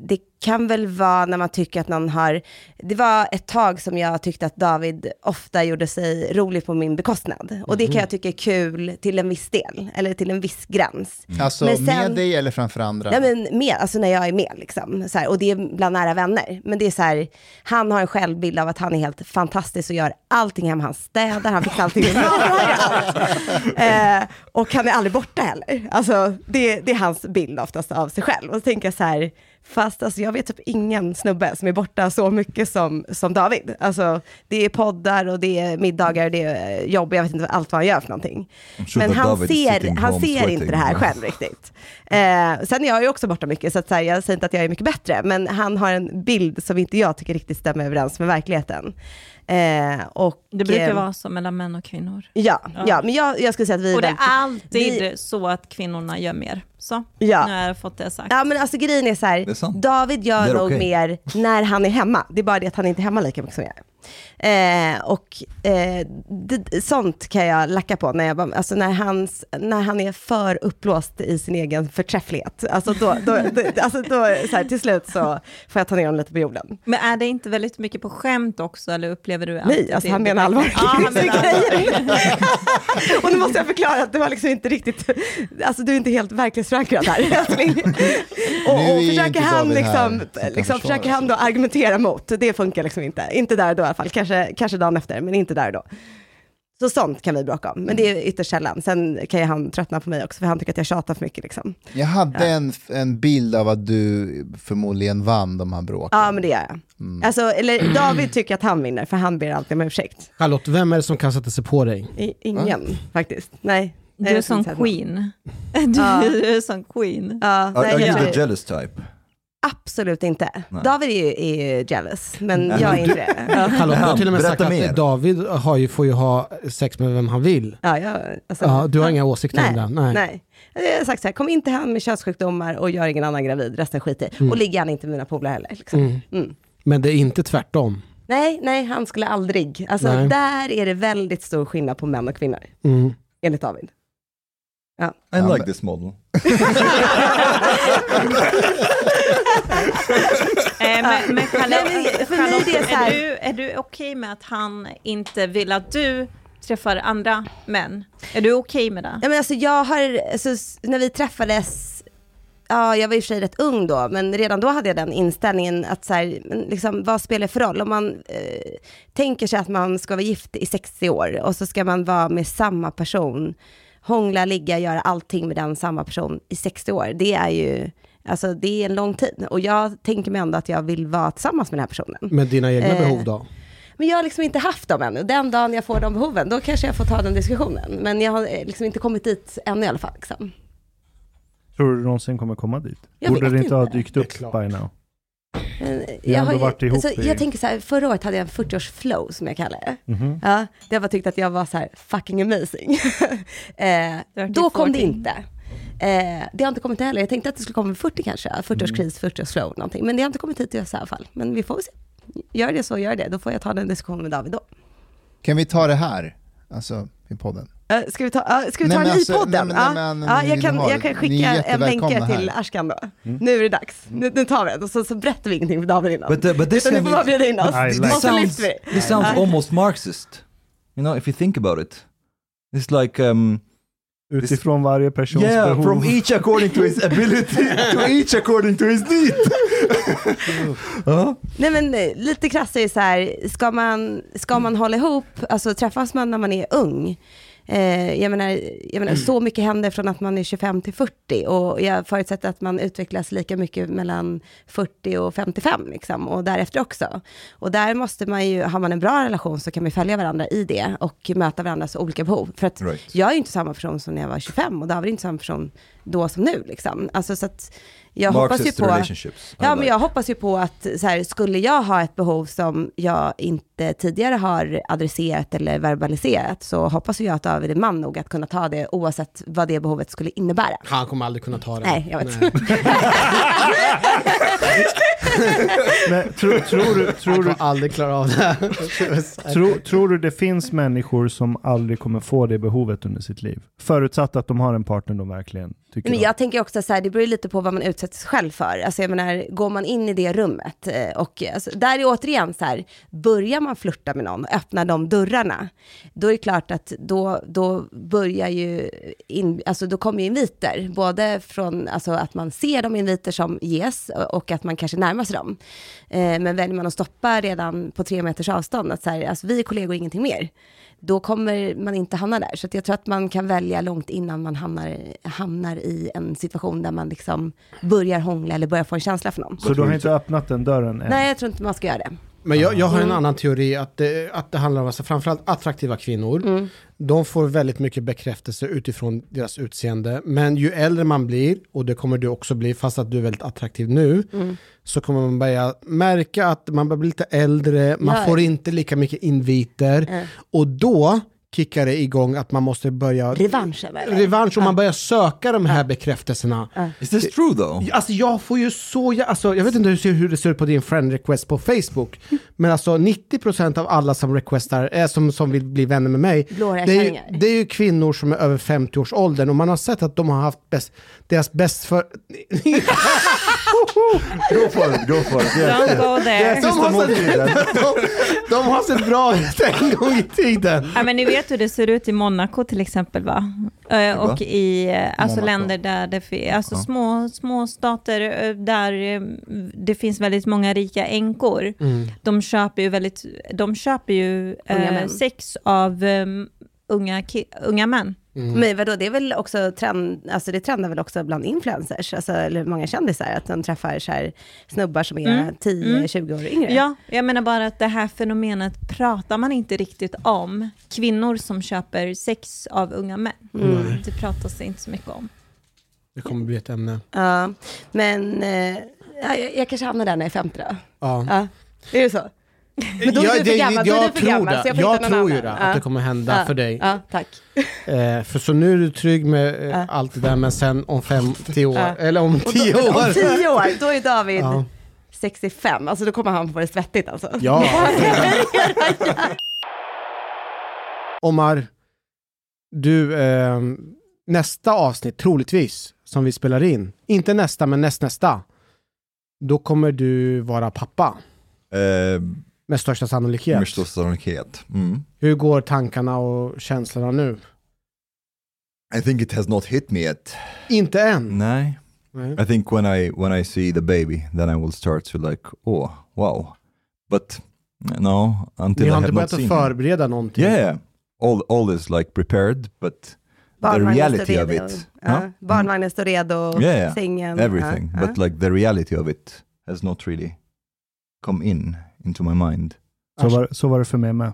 det kan väl vara när man tycker att någon har... Det var ett tag som jag tyckte att David ofta gjorde sig rolig på min bekostnad. Och det kan jag tycka är kul till en viss del, eller till en viss gräns.
Alltså
Men sen-
med dig eller framför andra?
Ja men med, alltså när jag är med liksom. Här, och det är bland nära vänner. Men det är så här, han har en självbild av att han är helt fantastisk och gör allting hemma. Han städar, han fixar allting. Eh, och han är aldrig borta heller. Alltså det, det är hans bild oftast av sig själv. Och så tänker jag så här, fast alltså, jag vet typ ingen snubbe som är borta så mycket som, som David. Alltså det är poddar och det är middagar och det är jobb, jag vet inte allt vad han gör för någonting. Men han
David
ser, han ser inte det här själv riktigt. Eh, sen är jag ju också borta mycket, så, att, så här, jag säger inte att jag är mycket bättre, men han har en bild som inte jag tycker riktigt stämmer överens med verkligheten. Eh, och,
Det brukar
eh,
vara så mellan män och kvinnor.
Ja,
Ja.
ja. men jag, jag skulle säga att vi
Och det är alltid
vi-
så att kvinnorna gör mer. Så,
Ja.
nu har jag fått det sagt.
Ja men alltså grejen är så här,
är.
David gör nog
okej.
mer när han är hemma. Det är bara det att han inte är hemma lika mycket som jag är. Eh, och eh, det, sånt kan jag lacka på, när, jag, bara- alltså när, hans, när han är för upplåst i sin egen förträfflighet. Alltså, då, då, då, alltså då, så här, till slut så får jag ta ner honom lite på jorden.
Men är det inte väldigt mycket på skämt också, eller upplever du att
Nej, alltså han menar allvar.
Ja, han menar allvar.
Och nu måste jag förklara att det var liksom inte riktigt, alltså du är inte helt verklighetsförankrad här.
Nu
och,
är
och försöker
inte
han liksom, liksom försöker han då argumentera mot, det funkar liksom inte. Inte där då fall, kanske, kanske dagen efter, men inte där då. Så sånt kan vi bråka om, men det är ytterst sällan. Sen kan ju han tröttna på mig också, för han tycker att jag tjatar för mycket. Liksom.
Jag hade
Ja.
en, en bild av att du förmodligen vann de här bråken.
Ja, men det gör jag. Alltså, eller David tycker att han vinner, för han ber alltid om ursäkt.
Charlotte, vem är det som kan sätta sig på dig?
I, ingen, faktiskt. Nej.
Du är som queen. Du,
Ja.
du är som queen.
Ja,
Are,
nej,
are you the jealous type?
Absolut inte.
Nej.
David är ju, är ju jealous, men jag är inte det. Ja,
Charlotte, du har till och med
Berätta
sagt
mer.
att David har ju, får ju ha sex med vem han vill.
ja, jag, alltså,
Ja, du har inga åsikter
nej,
om det? Nej.
nej. Jag har sagt så här, kom inte hem med könssjukdomar och gör ingen annan gravid, resten skit i. Och ligger gärna inte med mina polare heller. Liksom.
Mm.
Mm.
Men det är inte tvärtom.
Nej, nej, han skulle aldrig. Alltså,
Nej.
där är det väldigt stor skillnad på män och kvinnor,
Mm.
enligt David.
I
Ja,
like
men-
this model.
Eh, men, men Charlotte,
Nej, men för mig
Charlotte,
det är så här-
är du, är du okej med att han inte vill att du träffar andra män? Är du okej med det?
Ja, men alltså, jag har, alltså, när vi träffades, ja, jag var i och för sig rätt ung då, men redan då hade jag den inställningen att så här, liksom, vad spelar det för roll? Om man eh, tänker sig att man ska vara gift i 60 år och så ska man vara med samma person, hångla, ligga, göra allting med den samma person i 60 år. Det är ju, alltså det är en lång tid. Och jag tänker mig ändå att jag vill vara tillsammans med den här personen.
Med dina egna
Eh,
behov då?
Men jag har liksom inte haft dem ännu. Den dagen jag får de behoven, då kanske jag får ta den diskussionen. Men jag har eh, liksom inte kommit dit än i alla fall. Liksom.
Tror du någonsin kommer komma dit?
Jag
Borde det inte ha dykt upp by now? Vi har varit ihop
alltså,
i-
Jag tänker så här, förra året hade jag en 40-års flow som jag kallar det.
Mhm.
Ja, där jag bara tyckte att jag var så här fucking amazing. eh, då kom det
40.
inte. Eh, det har inte kommit heller. Jag tänkte att det skulle komma vid 40 kanske. 40-årskris, 40-års flow någonting. Men det har inte kommit hit i alla fall. Men vi får väl se. Gör det så, gör det. Då får jag ta den diskussionen med David då.
Kan vi ta det här, alltså i podden?
Uh, ska vi ta, uh, ska vi
Nej,
ta den
alltså,
i podden?
nej, nej, men
ja,
ni
jag, kan, jag kan skicka en länk till
här.
Ashkan då. Nu är det dags. Nu, nu tar vi det. Och så, så berättar vi ingenting för David innan.
But, uh, but this,
Utan får bara bjuda in oss.
Like
så
sounds, this sounds almost Marxist. You know, if you think about it. It's like, um,
Utifrån varje persons
yeah,
behov.
from each according to his ability, to each according to his need. Ja.
Nej men eh, lite krasst är det så här, ska man, ska man hålla ihop, alltså träffas man när man är ung, eh, jag, menar, jag menar så mycket händer från att man är 25 till 40 och jag förutsätter att man utvecklas lika mycket mellan 40 och 55 liksom, och därefter också. Och där måste man ju, har man en bra relation så kan man följa varandra i det och möta varandras olika behov. För att
Right.
jag är ju inte samma person som när jag var 25 och David är inte samma person då som nu liksom. Alltså så att jag hoppas ju på...
relationships.
Ja, men jag hoppas ju på att så här, skulle jag ha ett behov som jag inte tidigare har adresserat eller verbaliserat, så hoppas jag att David är man nog att kunna ta det oavsett vad det behovet skulle innebära.
Han kommer aldrig kunna ta det.
Nej, jag vet.
Nej.
Men, tror, tror, du, tror, du,
kommer aldrig klara av det.
tror, tror du det finns människor som aldrig kommer få det behovet under sitt liv? Förutsatt att de har en partner de verkligen
Men
om.
jag tänker också så här, det beror lite på vad man utsätter sig själv för. Alltså jag menar, går man in i det rummet eh, och alltså, där är återigen så här, börjar man flirta med någon öppnar de dörrarna, då är det klart att då, då börjar ju, in, alltså då kommer ju inviter, både från alltså att man ser de inviter som ges och att man kanske närmar sig dem. Eh, men väljer man att stoppa redan på tre meters avstånd, att så här, alltså vi är kollegor, ingenting mer, då kommer man inte hamna där. Så att jag tror att man kan välja långt innan man hamnar, hamnar i en situation där man liksom börjar hångla eller börjar få en känsla för någon.
Så du har inte öppnat den dörren än?
Nej, jag tror inte man ska göra det.
Men jag, jag har en
Mm.
annan teori att det, att det handlar om alltså framförallt attraktiva kvinnor.
Mm.
De får väldigt mycket bekräftelse utifrån deras utseende. Men ju äldre man blir, och det kommer du också bli fast att du är väldigt attraktiv nu,
Mm.
så kommer man börja märka att man börjar bli lite äldre, man
Ja.
får inte lika mycket inviter.
Eh,
Och då kickar det igång att man måste börja
revanschen eller?
revansch och
Ja.
man börjar söka de här bekräftelserna.
Is this true though?
Alltså jag får ju så, jä- alltså, jag vet inte hur, det ser ut på din friend request på Facebook, men alltså 90% av alla som requestar, äh, som, som vill bli vänner med mig, det är, ju, det är ju kvinnor som är över 50 års åldern och man har sett att de har haft bäst, deras bäst för...
Go for it, go for it.
Don't go there.
de, har sett, de, de har sett bra ut en gång i tiden.
Ja, men ni vet hur det ser ut i Monaco till exempel va? Eh, Och i eh, alltså
Monaco.
länder där det finns, alltså
Ja.
små, små stater eh, där det finns väldigt många rika änkor. De köper ju väldigt, de köper ju eh, sex av eh, unga, unga män.
Mm.
Men vadå, det är väl också trend, alltså det trendar väl också bland influencers, alltså, eller många kändisar, att de träffar så här snubbar som är
Mm.
10-20 år yngre.
Ja, jag menar bara att det här fenomenet pratar man inte riktigt om. Kvinnor som köper sex av unga män.
Mm.
Det pratas det inte så mycket om.
Det kommer bli ett ämne.
Ja, men eh, ja, jag, jag kanske hamnar där när jag är 50 då.
Ja.
Ja, är det så? Men då är
Ja,
du för
det-
gammal,
jag
du för
tror
gammal,
det.
så jag
Jag tror ju det,
Ja.
att det kommer hända
Ja.
för dig.
Ja, tack.
Eh, för så nu är du trygg med eh,
Ja.
allt det där, men sen om fem, tio år,
Ja.
eller om
Och
tio
då,
år.
Om 10 år, då är David
Ja.
65, alltså då kommer han få det svettigt alltså.
Ja. Omar, du, eh, nästa avsnitt troligtvis som vi spelar in, inte nästa men nästnästa, då kommer du vara pappa
Eh,
med största sannolikhet.
med största sannolikhet. Mm.
Hur går tankarna och känslorna nu?
I think it has not hit me yet.
Inte än.
Nej.
Nej.
I think when I when I see the baby, then I will start to like, oh, wow. But no, until
Ni
I
har
have
inte börjat att förbereda någonting?
Yeah, yeah. all all is like prepared, but the
Barnvagnen
reality
står
of it,
Ja.
huh?
Barnvagnen står redo,
Yeah, yeah.
sängen.
everything,
Ja.
but like the reality of it has not really come in into my mind.
Så var, så var det för mig med.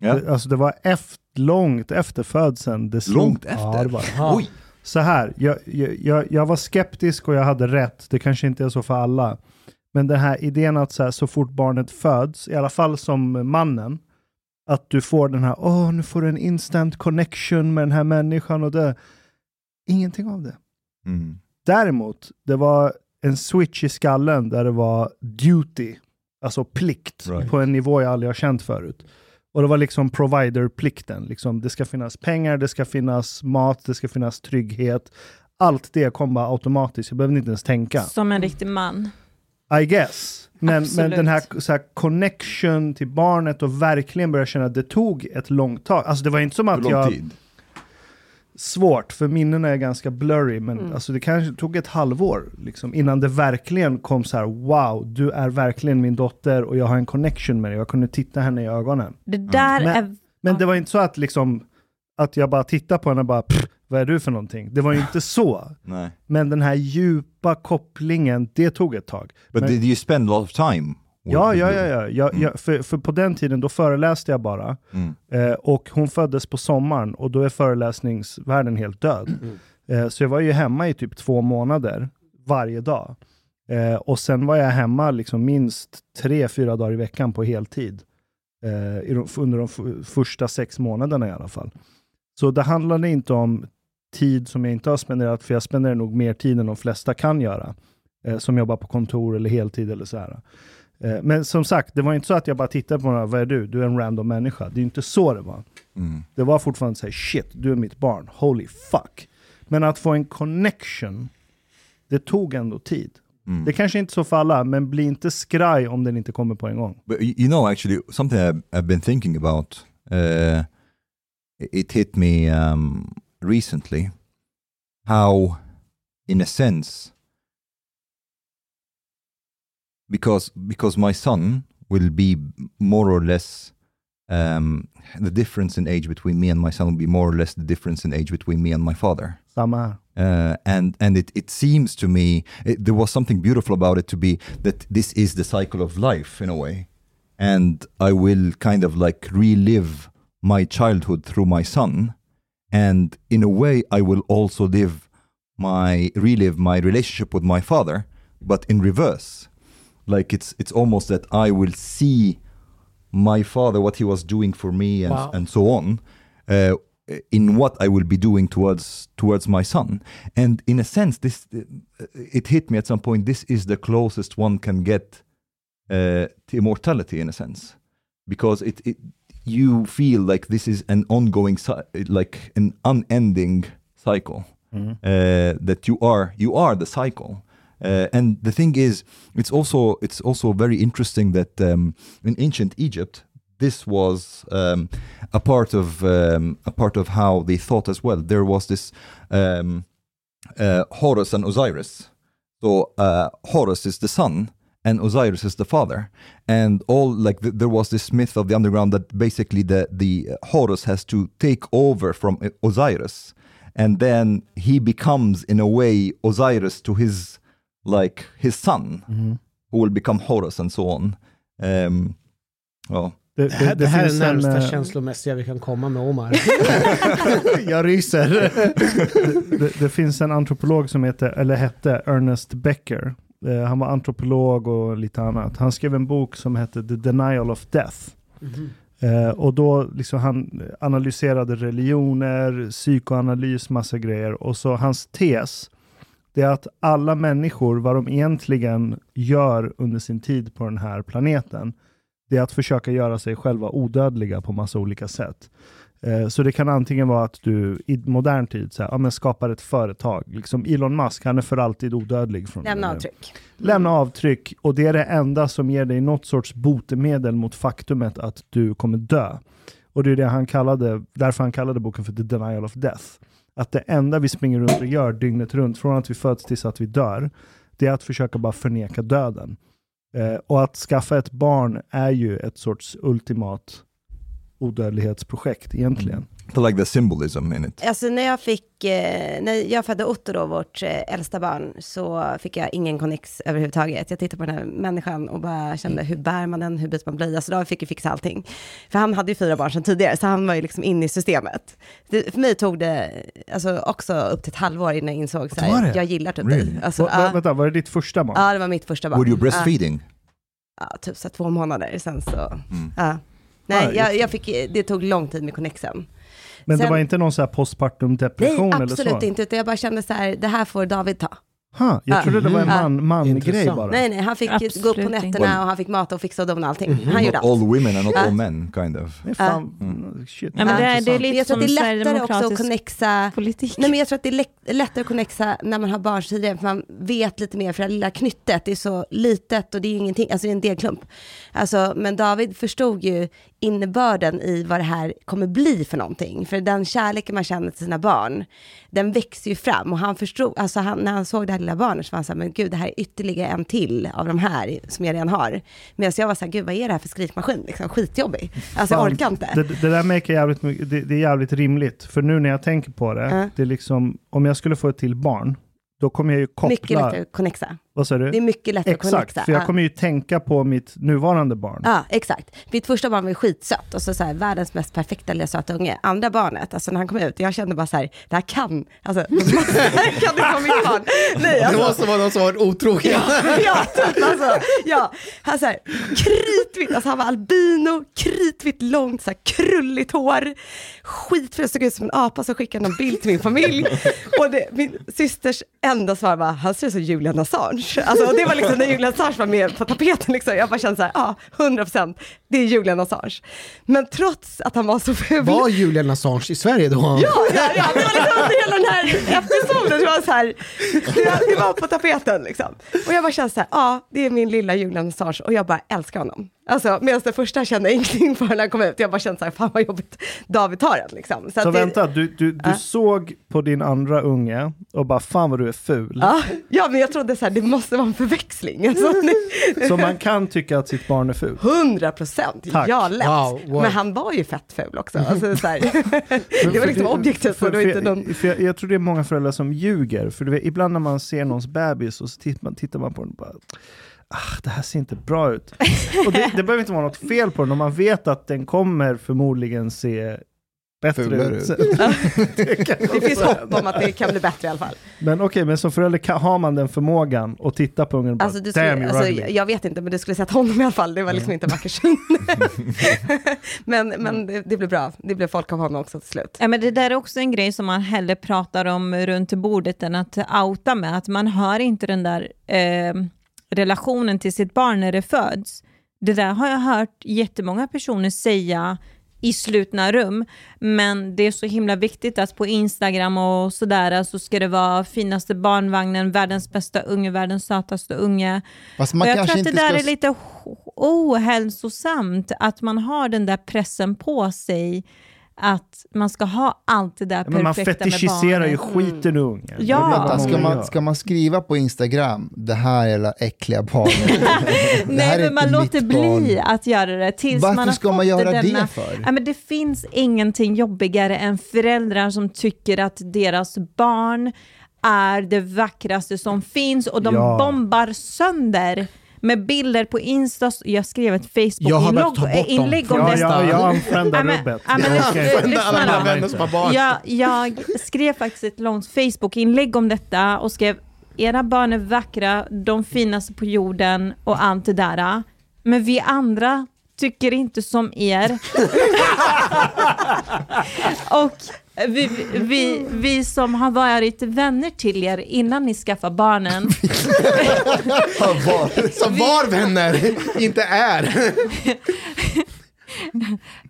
Ja.
Det, alltså det var efter, långt efter födseln. Det slog,
Långt
Ja,
efter?
det var, det.
Ja.
Oj.
så här, jag, jag, jag, var skeptisk och jag hade rätt. Det kanske inte är så för alla. Men den här idén att så, här, så fort barnet föds, i alla fall som mannen, att du får den här, åh, nu får du en instant connection med den här människan och det. Ingenting av det.
Mm.
Däremot, det var en switch i skallen där det var duty, alltså plikt,
Right.
på en nivå jag aldrig har känt förut. Och det var liksom provider-plikten. Liksom, det ska finnas pengar, det ska finnas mat, det ska finnas trygghet. Allt det kom bara automatiskt, jag behövde inte ens tänka.
Som en riktig man.
I guess. Men, men den här, så här connection till barnet och verkligen börja känna att det tog ett långt tag. Alltså det var inte som att
lång
jag...
tid?
Svårt, för minnena är ganska blurry, men
Mm.
alltså det kanske tog ett halvår liksom, innan det verkligen kom så här: wow, du är verkligen min dotter och jag har en connection med dig. Jag kunde titta henne i ögonen.
Det där
Men-
är...
Men det var inte så att liksom, att jag bara tittade på henne och bara, "Pff, vad är du för någonting? Det var ju inte så.
Nej.
Men den här djupa kopplingen, det tog ett tag.
But
Men-
did you spend a lot of time?
Ja, ja, ja. ja. Jag,
Mm.
jag, för, för på den tiden då föreläste jag bara.
Mm.
Eh, och hon föddes på sommaren och då är föreläsningsvärlden helt död. Eh, så jag var ju hemma i typ två månader varje dag. Eh, och sen var jag hemma liksom minst tre, fyra dagar i veckan på heltid. Eh, under de första sex månaderna i alla fall. Så det handlade inte om tid som jag inte har spenderat, för jag spenderar nog mer tid än de flesta kan göra. Eh, som jobbar på kontor eller heltid eller så här. Eh, men som sagt, det var inte så att jag bara tittade på honom, vad är du? Du är en random människa. Det är inte så det var.
Mm.
Det var fortfarande så här, shit, du är mitt barn, holy fuck. Men att få en connection, det tog ändå tid.
Mm.
Det kanske inte är så för alla, men bli inte skraj om den inte kommer på en gång.
But you know, actually, something I've, I've been thinking about. Uh, it hit me um, recently. How, in a sense, because because my son will be more or less um, the difference in age between me and my son will be more or less the difference in age between me and my father.
Samma här.
uh, and and it, it seems to me it, there was something beautiful about it to be that this is the cycle of life in a way and i will kind of like relive my childhood through my son and in a way i will also live my relive my relationship with my father but in reverse like it's it's almost that i will see my father what he was doing for me and,
Wow.
and so on uh, in what I will be doing towards towards my son. And in a sense, this uh, it hit me at some point. This is the closest one can get uh, to immortality, in a sense, because it, it you feel like this is an ongoing, like an unending cycle uh, that you are you are the cycle. Uh, and the thing is, it's also it's also very interesting that um, in ancient Egypt, this was um, a part of um, a part of how they thought as well. There was this um, uh, Horus and Osiris. So uh, Horus is the sun, and Osiris is the father. And all like th- there was this myth of the underground that basically the the Horus has to take over from uh, Osiris, and then he becomes in a way Osiris to his like his son, who will become Horus and so on. Um, well,
Det,
Det här, det här är det
en,
närmsta
eh,
känslomässiga vi kan komma med Omar.
Jag ryser. det, det, det finns en antropolog som heter, eller hette Ernest Becker. Eh, han var antropolog och lite annat. Han skrev en bok som hette The Denial of Death. Eh, och då liksom han analyserade religioner, psykoanalys, massa grejer. Och så hans tes, det är att alla människor, vad de egentligen gör under sin tid på den här planeten, det är att försöka göra sig själva odödliga på massa olika sätt. Eh, Så det kan antingen vara att du i modern tid så här, ja, men skapar ett företag. Liksom Elon Musk, han är för alltid odödlig. Från
Lämna avtryck.
Lämna avtryck och det är det enda som ger dig något sorts botemedel mot faktumet att du kommer dö. Och det är det han kallade, därför han kallade boken för The Denial of Death. Att det enda vi springer runt och gör dygnet runt, från att vi föds tills att vi dör, det är att försöka bara förneka döden. Eh, och att skaffa ett barn är ju ett sorts ultimat odödlighetsprojekt egentligen.
I like the symbolism in it.
Alltså när jag fick, eh, när jag födde Otto då, vårt eh, äldsta barn, så fick jag ingen connex överhuvudtaget. Jag tittade på den här människan och bara kände, hur bär man den, hur byter man blöja? Så då fick jag fixa allting. För han hade ju fyra barn sedan tidigare, så han var ju liksom inne i systemet. Det, för mig tog det alltså, också upp till ett halvår innan jag insåg, så här,
det?
jag gillar typ
Really?
dig. Alltså,
Va, vänta, var det ditt första barn?
ja, det var mitt första barn.
Were you breastfeeding?
Ja, typ så två månader sen så,
Mm.
Nej, jag, jag fick, det tog lång tid med connexen.
Men det
sen-
var inte någon så här postpartum
Nej,
depression eller så?
absolut inte, utan jag bara kände så här, det här får David ta.
Ha, jag
Ja.
trodde det var en
Mm.
man, man-grej bara.
Nej, nej, han fick
Absolut
gå upp på nätterna och han fick mat och fixa och dona och allting.
Mhm.
Han gjorde allt.
all women and not all men, kind of.
Nej, fan. Shit.
Ja, men det, är, det är
Intressant.
lite
Jag tror att det är lättare också att connexa
politik.
Nej, men jag tror att det är lätt- lättare att connexa när man har barn tidigare, för man vet lite mer, för det här lilla knyttet, det är så litet och det är ingenting, alltså det är en delklump. Alltså, men David förstod ju innebörden i vad det här kommer bli för någonting. För den kärleken man känner till sina barn, den växer ju fram. Och han förstod, alltså han, när han såg det här lilla barnet så var han så här, men gud, det här är ytterligare en till av de här som jag redan har. Medan jag var så här, gud vad är det här för skrivmaskin, liksom, skitjobbig. Alltså jag orkar inte.
Det, det där make jävligt mycket, det, det är jävligt rimligt. För nu när jag tänker på det,
Ja.
det är liksom, om jag skulle få ett till barn, då kommer jag ju
mycket
koppla...
lättare att connexa.
Vad sa du?
Det är mycket lättare att connexa.
Exakt, för jag
Ja.
kommer ju tänka på mitt nuvarande barn.
Ja, exakt. Mitt första barn var skitsött och så, så här, världens mest perfekta lilla söta unge. Andra barnet, alltså när han kom ut, jag kände bara så här, det här kan, alltså, det här kan det vara mitt barn. Nej,
Det
alltså,
måste vara någon som har varit otrogen.
ja, typ, alltså, ja, han så här, kritvitt, alltså han var albino, kritvitt, långt, så här, krulligt hår, skitful, såg ut som en apa som skickade någon bild till min familj. Och det, min systers enda svar var, han ser ut som Julian Assange. Alltså, och det var liksom när Julian Assange var med på tapeten, liksom. jag bara kände så här, ja, 100 procent, det är Julian Assange. Men trots att han var så ful,
Var Julian Assange i Sverige då?
Ja, ja, ja, det var liksom under hela den här episoden, det var så här, det var, på tapeten liksom. Och jag bara kände så här, ja, det är min lilla Julian Assange och jag bara älskar honom. Alltså, medan den första kände jag ingenting för när han kom ut, jag bara kände så här, fan vad jobbigt, David tar den liksom.
Så
att det,
vänta, du, du, du
Ja.
såg på din andra unge och bara fan vad du är ful.
Ja, ja, men jag trodde så här, det måste vara en förväxling. Alltså,
Så man kan tycka att sitt barn är ful.
100 procent, ja lätt.
Wow, wow.
Men han var ju fett ful också. Alltså, så här. det var liksom objektivt, så
för- för
inte
jag,
någon...
för jag, jag tror det är många föräldrar som ljuger. För du vet, ibland när man ser någons bebis och så tittar man, tittar man på den och bara Ah, det här ser inte bra ut. Och det, det behöver inte vara något fel på den om man vet att den kommer förmodligen se bättre
Fulare
ut.
ut.
det kan
Det finns hopp om att det kan bli bättre i alla fall.
Men okej, men som förälder kan, har man den förmågan att titta på ungen och bara,
Alltså, du skulle, alltså,
ugly.
jag- vet inte, men du skulle sett honom i alla fall. Det var liksom inte en vacker syn. men men det, det blev bra. Det blev folk av honom också till slut.
Ja, men det där är också en grej som man hellre pratar om runt bordet än att outa med, att man har inte den där eh, relationen till sitt barn när det föds. Det där har jag hört jättemånga personer säga i slutna rum, men det är så himla viktigt att på Instagram och sådär så ska det vara finaste barnvagnen, världens bästa unge, världens sötaste unge.
Fast
och
man
jag
kanske
tror att det där
ska...
är lite ohälsosamt, att man har den där pressen på sig att man ska ha allt det där
Men man
perfekta med
fetischiserar ju skiten ur ungen.
Ja.
Det det
ska, man, ska man skriva på Instagram, det här jävla äckliga barnet. Det
Nej, men man låter
barn.
bli att göra det tills
Varför
man har
ska
fått
man göra
denna...
det för?
Ja, men det finns ingenting jobbigare än föräldrar som tycker att deras barn är det vackraste som finns och de
Ja.
bombar sönder med bilder på Insta. Jag skrev ett Facebook-inlägg om
från
Ja, jag, jag unfriendar
Ja, men-
rubbet. jag
skrev faktiskt ett långt Facebook-inlägg om detta och skrev era barn är vackra, de finaste på jorden och allt det där. Men vi andra tycker inte som er. och vi, vi, vi som har varit vänner till er innan ni skaffar barnen,
Som var vänner, inte är.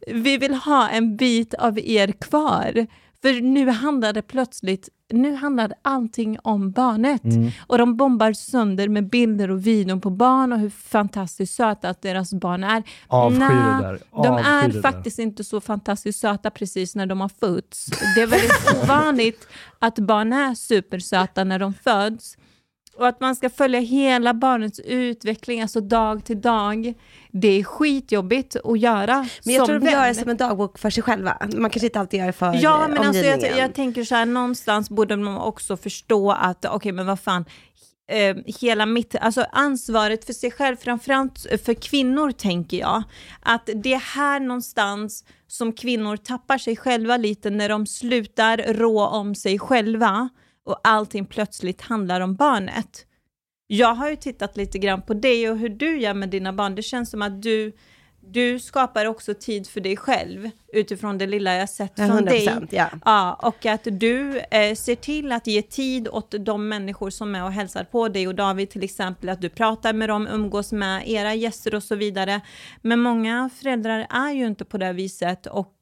vi vill ha en bit av er kvar. För nu handlar det plötsligt, nu handlar allting om barnet. Och de bombar sönder med bilder och videon på barn och hur fantastiskt söta att deras barn är.
Avskyr
Nja,
det där.
De är
där.
faktiskt inte så fantastiskt söta precis när de har fötts. Det är väldigt ovanligt att barn är supersöta när de föds. Och att man ska följa hela barnets utveckling, alltså dag till dag. Det är skitjobbigt att göra
Men jag
som
tror de gör det som en dagbok för sig själva. Man kanske inte alltid gör det för
Ja,
eh,
men alltså jag, jag tänker så här, någonstans borde man också förstå att, okej men vad fan, eh, hela mitt, alltså ansvaret för sig själv, framförallt för kvinnor tänker jag, att det är här någonstans som kvinnor tappar sig själva lite när de slutar rå om sig själva och allting plötsligt handlar om barnet. Jag har ju tittat lite grann på dig och hur du gör med dina barn. Det känns som att du, du skapar också tid för dig själv utifrån det lilla jag sett från
100
dig.
ja.
Ja, och att du eh, ser till att ge tid åt de människor som är och hälsar på dig och David till exempel, att du pratar med dem, umgås med era gäster och så vidare. Men många föräldrar är ju inte på det viset och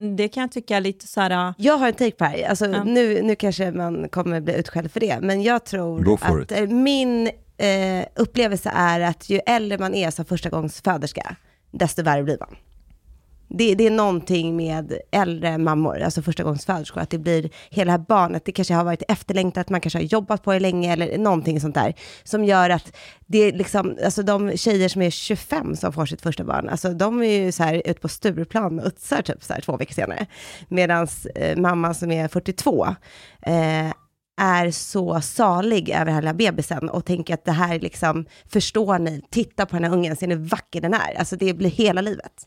det kan jag tycka är lite så här,
Jag har en take på här. Alltså,
Ja.
nu, nu kanske man kommer bli utskälld för det, men jag tror att eh, min eh, upplevelse är att ju äldre man är som förstagångsföderska, desto värre blir man. Det, det är någonting med äldre mammor, alltså förstagångsföderskor, att det blir hela det här barnet, det kanske har varit efterlängtat, man kanske har jobbat på det länge eller någonting sånt där, som gör att det är liksom, alltså de tjejer som är 25 som får sitt första barn, alltså de är ju så här ute på Stureplan och utsar typ så här två veckor senare. Medan eh, mamman som är 42 eh, är så salig över den här lilla bebisen och tänker att det här liksom, förstår ni, titta på den här ungen, ser ni hur vacker den är? Alltså det blir hela livet.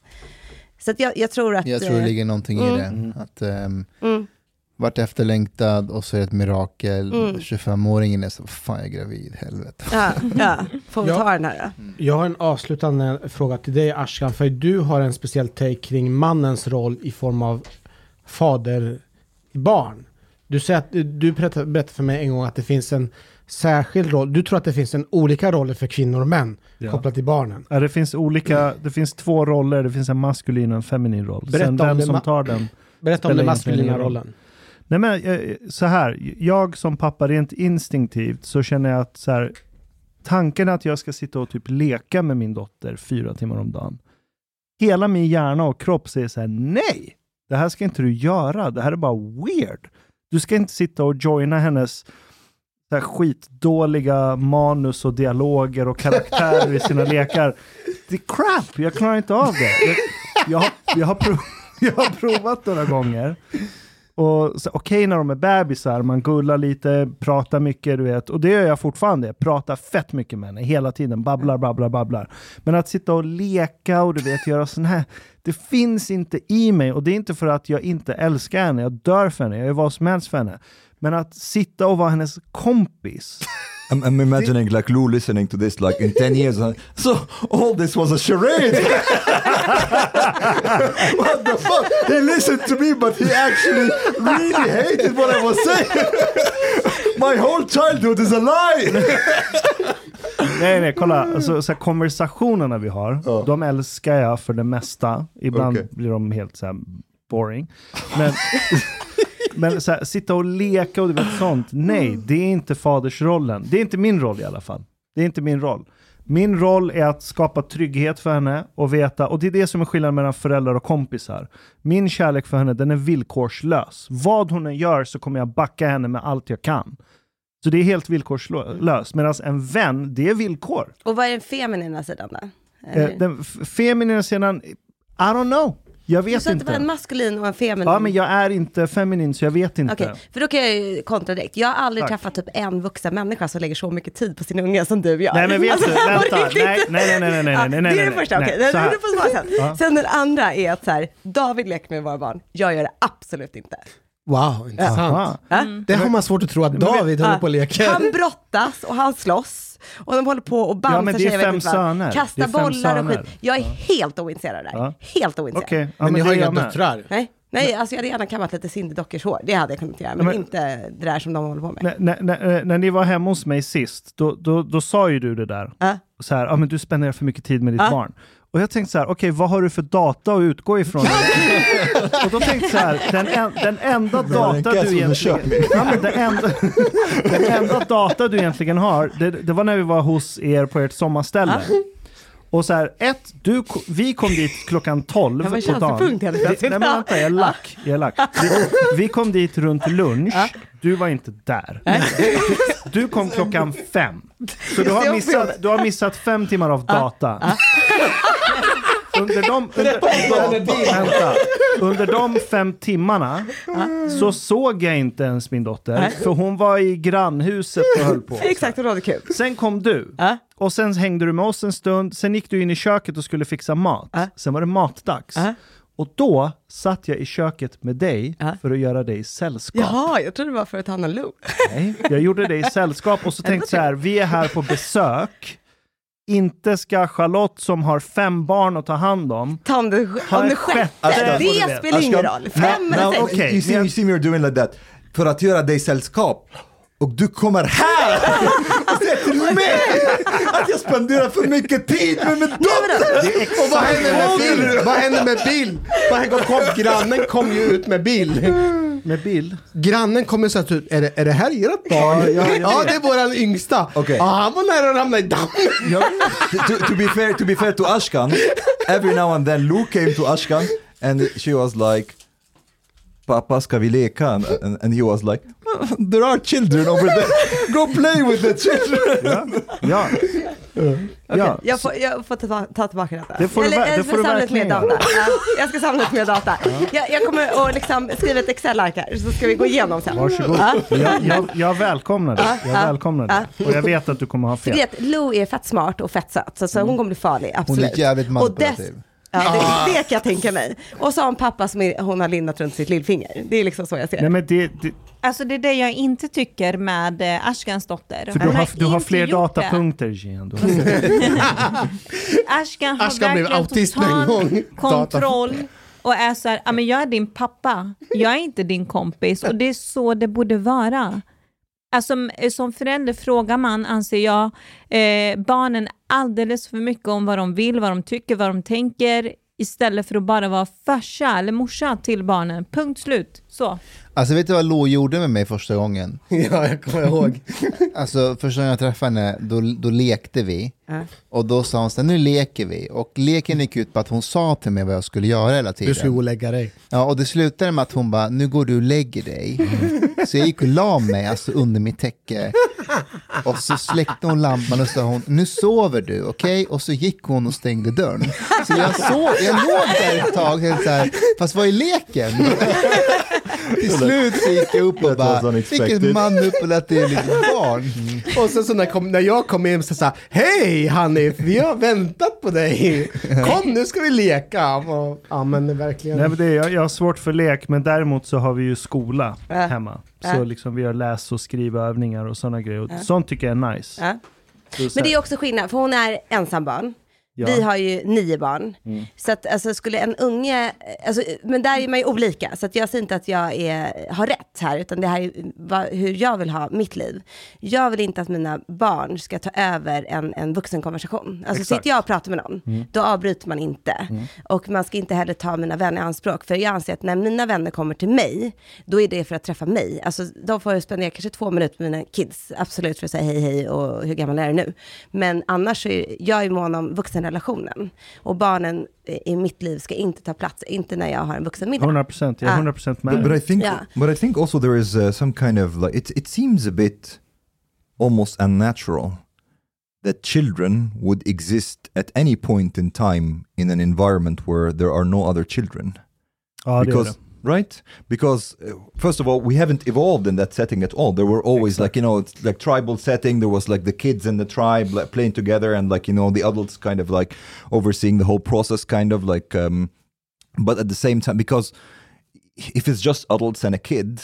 Så att jag, jag tror att...
Jag tror det ligger någonting i
Mm.
det. Att um,
mm,
vart efterlängtad och så är det ett mirakel.
Mm.
25-åringen är så, fan jag är gravid, helvete.
ja, ja, får vi ta den här då?
Jag har en avslutande fråga till dig Ashkan, för du har en speciell take kring mannens roll i form av faderbarn. Du säger att du berättade för mig en gång att det finns en särskild roll. Du tror att det finns en olika roller för kvinnor och män
Ja.
kopplat till barnen.
Ja, det finns olika, det finns två roller, det finns en maskulin och en feminin roll.
Berätta
Sen
om
den som tar den.
Berätta om den maskulina rollen.
Nej men eh, så här, jag som pappa rent instinktivt så känner jag att så här, tanken att jag ska sitta och typ leka med min dotter fyra timmar om dagen. Hela min hjärna och kropp säger så här, nej! Det här ska inte du göra, det här är bara weird. Du ska inte sitta och joina hennes så här skitdåliga manus och dialoger och karaktärer i sina lekar. Det är crap, jag klarar inte av det. Jag, jag, har, jag, har, prov, jag har provat några gånger. Och Okej Okej när de är bebisar, man gullar lite, pratar mycket, du vet. Och det gör jag fortfarande. Pratar fett mycket med henne hela tiden. Babblar, babblar, babblar. Men att sitta och leka och du vet, göra sån här. Det finns inte i mig. Och det är inte för att jag inte älskar henne. Jag dör för henne. Jag är vad som helst för henne. Men att sitta och vara hennes kompis.
I'm, I'm imagining like Lou listening to this like in 10 years. So all this was a charade. what the fuck? He listened to me, but he actually really hated what I was saying. My whole childhood is a lie.
Nej, nej, kolla. Alltså, så här, konversationerna vi har,
Ja.
de älskar jag för det mesta. Ibland
Okej.
blir de helt så här boring. Men, men så här, sitta och leka och du vet sånt. Nej, det är inte fadersrollen. Det är inte min roll i alla fall. Det är inte min roll. Min roll är att skapa trygghet för henne och veta, och det är det som är skillnaden mellan föräldrar och kompisar. Min kärlek för henne, den är villkorslös. Vad hon än gör så kommer jag backa henne med allt jag kan. Så det är helt villkorslöst. Medan en vän, det är villkor.
Och vad är den feminina sidan då?
Eh, den feminina sidan, I don't know. Jag
Du
vet
sa att det var en
inte.
maskulin och en feminin.
Ja, men jag är inte feminin så jag vet inte.
Okej, för då kan jag ju kontra direkt. Jag har aldrig
Tack.
träffat typ en vuxen människa som lägger så mycket tid på sin unge som du gör.
Nej men vet
Alltså,
du, vänta. Nej, nej, nej, nej, nej,
Ja,
nej, nej,
det är det första, okej.
Här.
det får svara sen. Sen den andra är att så här, David leker med våra barn, jag gör det absolut inte.
Wow, intressant.
Ja?
Det har man svårt att tro att David håller på och leker.
Han brottas och han slåss och de håller på och
Ja,
bamsar
men det är
sig,
fem söner. Fem
bollar och skit. Jag är helt ointresserad där.
Ja.
Helt ointresserad.
Okej, ja,
Men ni
det
har
är
inga döttrar?
Nej, nej alltså jag hade gärna kammat lite Cindy-dockors hår, det hade jag kunnat göra, men,
Men-
inte det där som de håller på med.
När, när, ni var hemma hos mig sist, då, då, då sa ju du det där.
Ja.
Så här, ah, men du spenderar för mycket tid med ditt
Ja.
barn. Och jag tänkte så här, okej vad har du för data att utgå ifrån? och då tänkte jag så här, den, en, den enda data du egentligen... Ja, men den, enda, den enda data du egentligen har, det, det var när vi var hos er på ert sommarställe. Och så här, ett, du, vi kom dit klockan 12
Jag var
på dagen.
plötsligt.
Vi- Nej men vänta, jag är lack. Jag är lack. Vi, vi kom dit runt lunch, du var inte där. Du kom klockan fem. Så du har missat, du har missat fem timmar av data. Under de, under, vänta, under de fem timmarna så såg jag inte ens min dotter, för hon var i grannhuset och höll på.
Exakt, och då hade kul.
Sen kom du. Och sen hängde du med oss en stund, sen gick du in i köket och skulle fixa mat. Sen var det matdags. Och då satt jag i köket med dig
Ja.
för att göra dig sällskap.
Jaha, jag trodde det var för att om Lou.
Nej, jag gjorde dig sällskap och så tänkte jag så här, vi är här på besök. Inte ska Charlotte som har fem barn att ta hand om
Ta om det, om det
sjätte.
sjätte.
Ashkan,
Det
får du
spelar ingen roll. Fem eller sex.
you, see,
men-
you see me doing like that. För att göra dig sällskap. Och du kommer här och säger till mig att jag spenderar för mycket tid med min dotter!
Och vad händer med Bill? Vad händer med Bill? Vad händer, kom, grannen kom ju ut med Bill.
med Bill.
Grannen kommer så att ut, är det, är det här ert barn?
Ja, ja,
ja
vet.
det är våran yngsta.
Okej.
Ja, han var nära att ramla i dammen.
to, to be fair, to be fair to Ashkan, every now and then Lou came to Ashkan and she was like, Pappa, ska vi leka? And, and he was like, there are children over there. Go play with the children.
Ja. ja.
Jag får, jag får ta, ta tillbaka detta.
Det får du
Eller,
det
jag
får
ska
du
samla lite mer data. Ja, jag ska samla lite mer data. Jag, jag kommer att liksom skriva ett Excel-ark här, så ska vi gå igenom sen.
Varsågod.
Ja.
Jag, jag, jag välkomnar det. Jag
Ja.
välkomnar det. Och jag vet att du kommer ha
För
fel.
det, Lou är fett smart och fett söt, så, så hon kommer bli farlig, absolut.
jävligt
Och
manipulativ.
dess- Ja, det, det kan jag tänka mig. Och så har hon pappa som är, hon har lindat runt sitt lillfinger. Det är liksom så jag ser
Nej,
det.
men det, det,
Alltså det är det jag inte tycker med eh, Ashkans dotter.
för du har, du har fler datapunkter, Jean.
Ashkan har
Ashkan blev
verkligen
autist en gång.
kontroll och är så här, "Ja, men jag är din pappa, jag är inte din kompis och det är så det borde vara. Alltså m- som förälder frågar man, anser jag, eh, barnen alldeles för mycket om vad de vill, vad de tycker, vad de tänker istället för att bara vara farsa eller morsa till barnen. Punkt slut. Så.
Alltså vet du vad Lo gjorde med mig första gången?
Ja, jag kommer ihåg.
Alltså första gången jag träffade henne, då, då lekte vi.
Ja.
Och då sa hon så här, nu leker vi. Och leken gick ut på att hon sa till mig vad jag skulle göra hela tiden.
Du skulle gå och lägga dig.
Ja, och det slutade med att hon bara, nu går du och lägger dig. Så jag gick och la mig alltså under mitt täcke. Och så släckte hon lampan och sa hon, nu sover du, okej? Och så gick hon och stängde dörren. Så jag, sov, jag låg där ett tag, så här, fast vad är leken? Till slut så gick jag upp och bara,
unexpected.
fick en man och det är litet barn.
Och sen så när, kom, när jag kom in så sa Hej Hanif, vi har väntat på dig. Kom nu ska vi leka. Och, ja men det är verkligen.
Nej, men det är, jag, jag har svårt för lek, men däremot så har vi ju skola
Ja.
hemma. Så
Ja.
liksom vi har läs och skrivövningar och sådana grejer. Och
Ja.
Sånt tycker jag är nice.
Men det är också skillnad, för hon är ensambarn.
Ja.
Vi har ju nio barn.
Mm.
Så att alltså, skulle en unge, alltså, men där är man ju olika. Så att jag säger inte att jag är, har rätt här, utan det här är vad, hur jag vill ha mitt liv. Jag vill inte att mina barn ska ta över en, en vuxenkonversation. Alltså
Exakt.
sitter jag och pratar med någon,
Mm.
då avbryter man inte. Och man ska inte heller ta mina vänner i anspråk. För jag anser att när mina vänner kommer till mig, då är det för att träffa mig. Alltså de får spendera kanske två minuter med mina kids, absolut för att säga hej hej och hur gammal är du nu. Men annars så är jag är mån om vuxenrelationen. Och barnen i mitt liv ska inte ta plats, inte när jag har en vuxenmiddag.
100 procent, jag är
Ah.
100 procent med
But. I think,
Yeah.
but I think also there is uh, some kind of like it. It seems a bit almost unnatural that children would exist at any point in time in an environment where there are no other children.
Ja, det är
because
det.
Right? Because uh, first of all we haven't evolved in that setting at all. There were always like you know it's like tribal setting. There was like the kids in the tribe like playing together and like you know the adults kind of like overseeing the whole process kind of like um but at the same time because if it's just adults and a kid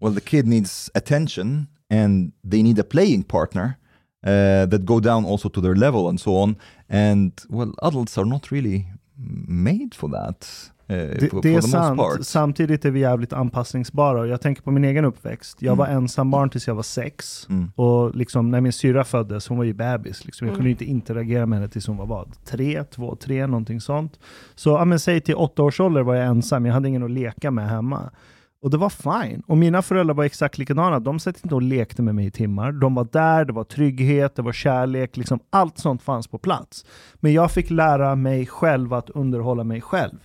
well the kid needs attention and they need a playing partner uh, that go down also to their level and so on. And well adults are not really made for that
Det,
for,
det är
part
sant. Samtidigt är vi jävligt anpassningsbara. Och Jag tänker på min egen uppväxt. Jag var ensambarn tills jag var sex.
Mm.
Och liksom, när min syra föddes, hon var ju bebis. Liksom. Jag
Mm.
kunde inte interagera med henne tills hon var vad? Tre, två, tre, någonting sånt. Så ja, men, säg till åtta års ålder var jag ensam. Jag hade ingen att leka med hemma. Och det var fine. Och mina föräldrar var exakt likadana. De satt inte och lekte med mig i timmar. De var där, det var trygghet, det var kärlek. Liksom allt sånt fanns på plats. Men jag fick lära mig själv att underhålla mig själv.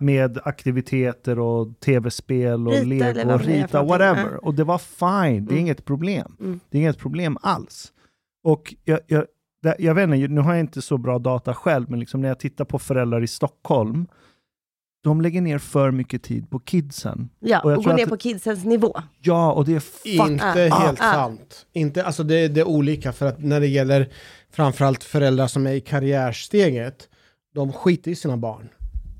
Med aktiviteter och tv-spel och lego,
är
rita, whatever.
Ja.
Och det var fine, det är
Mm.
inget problem.
Mm.
Det är inget problem alls. Och jag, jag, jag vet inte, nu har jag inte så bra data själv, men liksom när jag tittar på föräldrar i Stockholm, de lägger ner för mycket tid på kidsen.
Ja,
Och
och,
tror
gå ner
att-
på kidsens nivå.
Ja, och det är fuck.
Inte
Ah,
helt
ah.
sant. Inte, alltså det, det är olika för att när det gäller framförallt föräldrar som är i karriärsteget, de skiter i sina barn.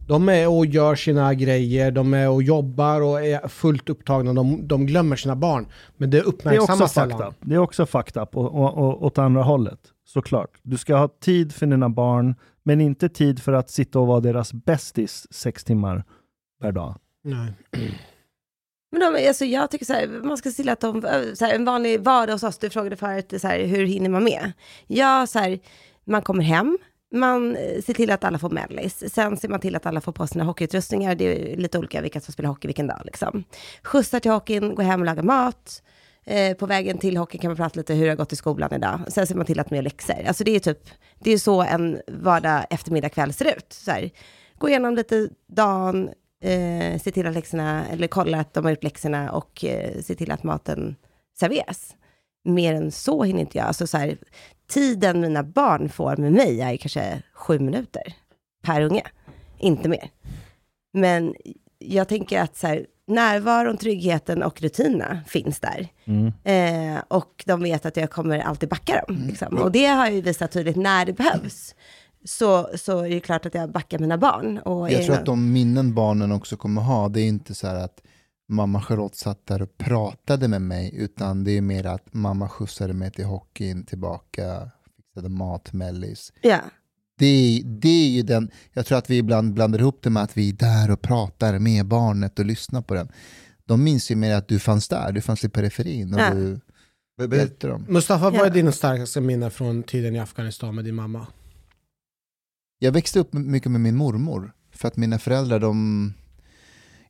De är och gör sina grejer, de är och jobbar och är fullt upptagna, de, de glömmer sina barn. Men det
Det är också
uppmärksammas
fucked
sällan.
up. Det är också fucked up och, och, och, åt andra hållet, såklart. Du ska ha tid för dina barn, men inte tid för att sitta och vara deras bästis sex timmar per dag.
Nej.
Men de, alltså jag tycker så här, man ska se till att de, så här, en vanlig vardag hos oss, du frågade förut, så här, hur hinner man med? Ja, så här, man kommer hem, man eh, ser till att alla får mellis, sen ser man till att alla får på sina hockeyutrustningar, det är lite olika vilka som spelar hockey vilken dag liksom. Skjutsar till hockeyn, går hem och lagar mat, eh, på vägen till hockey kan man prata lite hur det har gått i skolan idag, sen ser man till att man gör läxor. Alltså det är typ, det är så en vardag, eftermiddag, kväll ser ut. Så här, gå igenom lite dagen, eh, se till att läxorna, eller kolla att de har gjort läxorna och eh, se till att maten serveras. Mer än så hinner inte jag. Alltså så här, tiden mina barn får med mig är kanske sju minuter per unge, inte mer. Men jag tänker att så här, närvaron, tryggheten och rutinerna finns där. Eh, och de vet att jag kommer alltid backa dem. Liksom. Och det har jag ju visat tydligt när det behövs. Så, så är det klart att jag backar mina barn. Och
Jag tror att de minnen barnen också kommer ha, det är inte så här att mamma Charlotte satt där och pratade med mig, utan det är mer att mamma skjutsade mig till hockeyn, tillbaka, fixade mat, mellis.
Ja,
Det är, det är ju den, jag tror att vi ibland blandar ihop det med att vi är där och pratar med barnet och lyssnar på den. De minns ju mer att du fanns där, du fanns i periferin och
Ja.
du hjälpte dem.
Mustafa, vad är dina starkaste minnen från tiden i Afghanistan med din mamma?
Jag växte upp mycket med min mormor, för att mina föräldrar, de...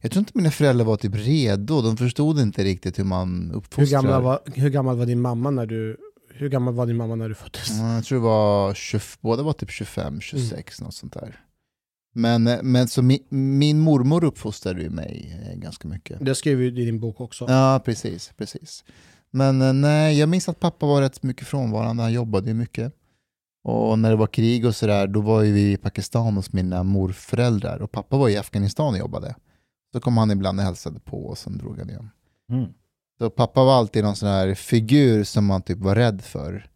Jag tror inte mina föräldrar var typ redo, de förstod inte riktigt hur man
Hur
uppfostrar.
gammal, var, hur gammal var din mamma när du hur gammal var din mamma när du föddes?
Ja, Jag tror det var 20, båda var typ 25, 26,
Mm.
något sånt där. Men, men så min, min mormor uppfostrade ju mig eh, ganska mycket.
Det skriver ju i din bok också.
Ja, precis, precis. Men eh, nej, jag minns att pappa var rätt mycket frånvarande, han jobbade ju mycket. Och när det var krig och sådär, då var ju vi i Pakistan hos mina morföräldrar och pappa var i Afghanistan och jobbade. Så kom han ibland och hälsade på och sen drog han igen.
Mm.
Så pappa var alltid någon sån här figur som man typ var rädd för.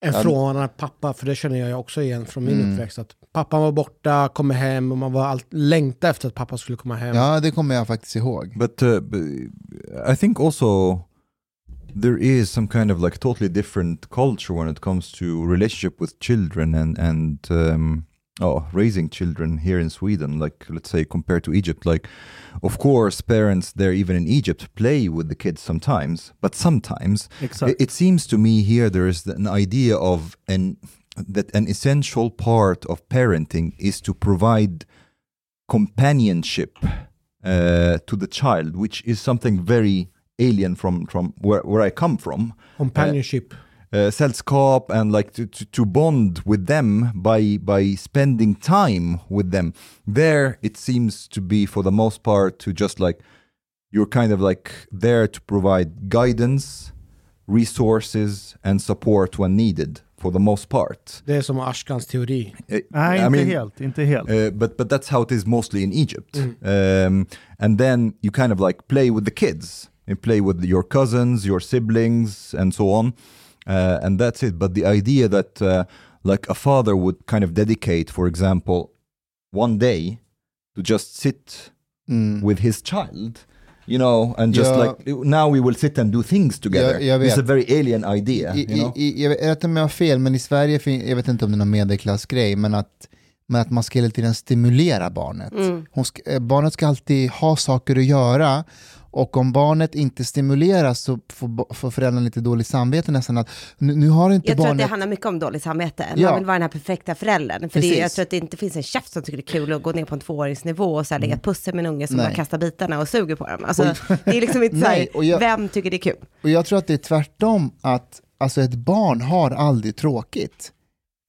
En frånvarande pappa, för det känner jag också igen från min
Mm.
uppväxt. Att pappan var borta, kommer hem och man var allt, längtade efter att pappa skulle komma hem.
Ja, det kommer jag faktiskt ihåg.
But uh, b- I think also there is some kind of like totally different culture when it comes to relationship with children and and um, oh raising children here in Sweden like let's say compared to Egypt like of course parents there even in Egypt play with the kids sometimes but sometimes
Exakt.
it, it seems to me here there is an idea of an that an essential part of parenting is to provide companionship uh, to the child which is something very alien from from where, where I come from
Companionship.
uh, sällskap and like to, to, to bond with them by by spending time with them there it seems to be for the most part to just like you're kind of like there to provide guidance resources and support when needed for the most part
Det är som Ashkans teori.
Uh,
Nej,
I
inte
mean,
helt. Inte helt.
uh, but but that's how it is mostly in Egypt. Um, and then you kind of like play with the kids. You play with your cousins, your siblings, and so on. Uh, and that's it. But the idea that uh, like a father would kind of dedicate, for example, one day to just sit
Mm.
with his child. You know, and just
Ja.
like now we will sit and do things together.
Jag
It's a very alien idea.
I,
you know?
i, i, jag vet inte om jag har fel, men i Sverige, jag vet inte om det är någon medelklassgrej, men att, men att man ska hela tiden stimulera barnet.
Mm.
Hon ska, eh, barnet ska alltid ha saker att göra och om barnet inte stimuleras så får, får föräldrarna lite dåligt samvete nästan att nu, nu har inte
Jag tror att
barnet...
det handlar mycket om dåligt samvete.
Ja.
Man vill vara den här perfekta föräldern. För det, jag tror att det inte finns en chef som tycker det är kul att gå ner på en tvååringsnivå och så här, lägga ett pussel med en unge som
Nej.
bara kastar bitarna och suger på dem. Alltså, det är liksom inte så här,
Nej, och jag-
vem tycker det är kul?
Och jag tror att det är tvärtom, att alltså ett barn har aldrig tråkigt.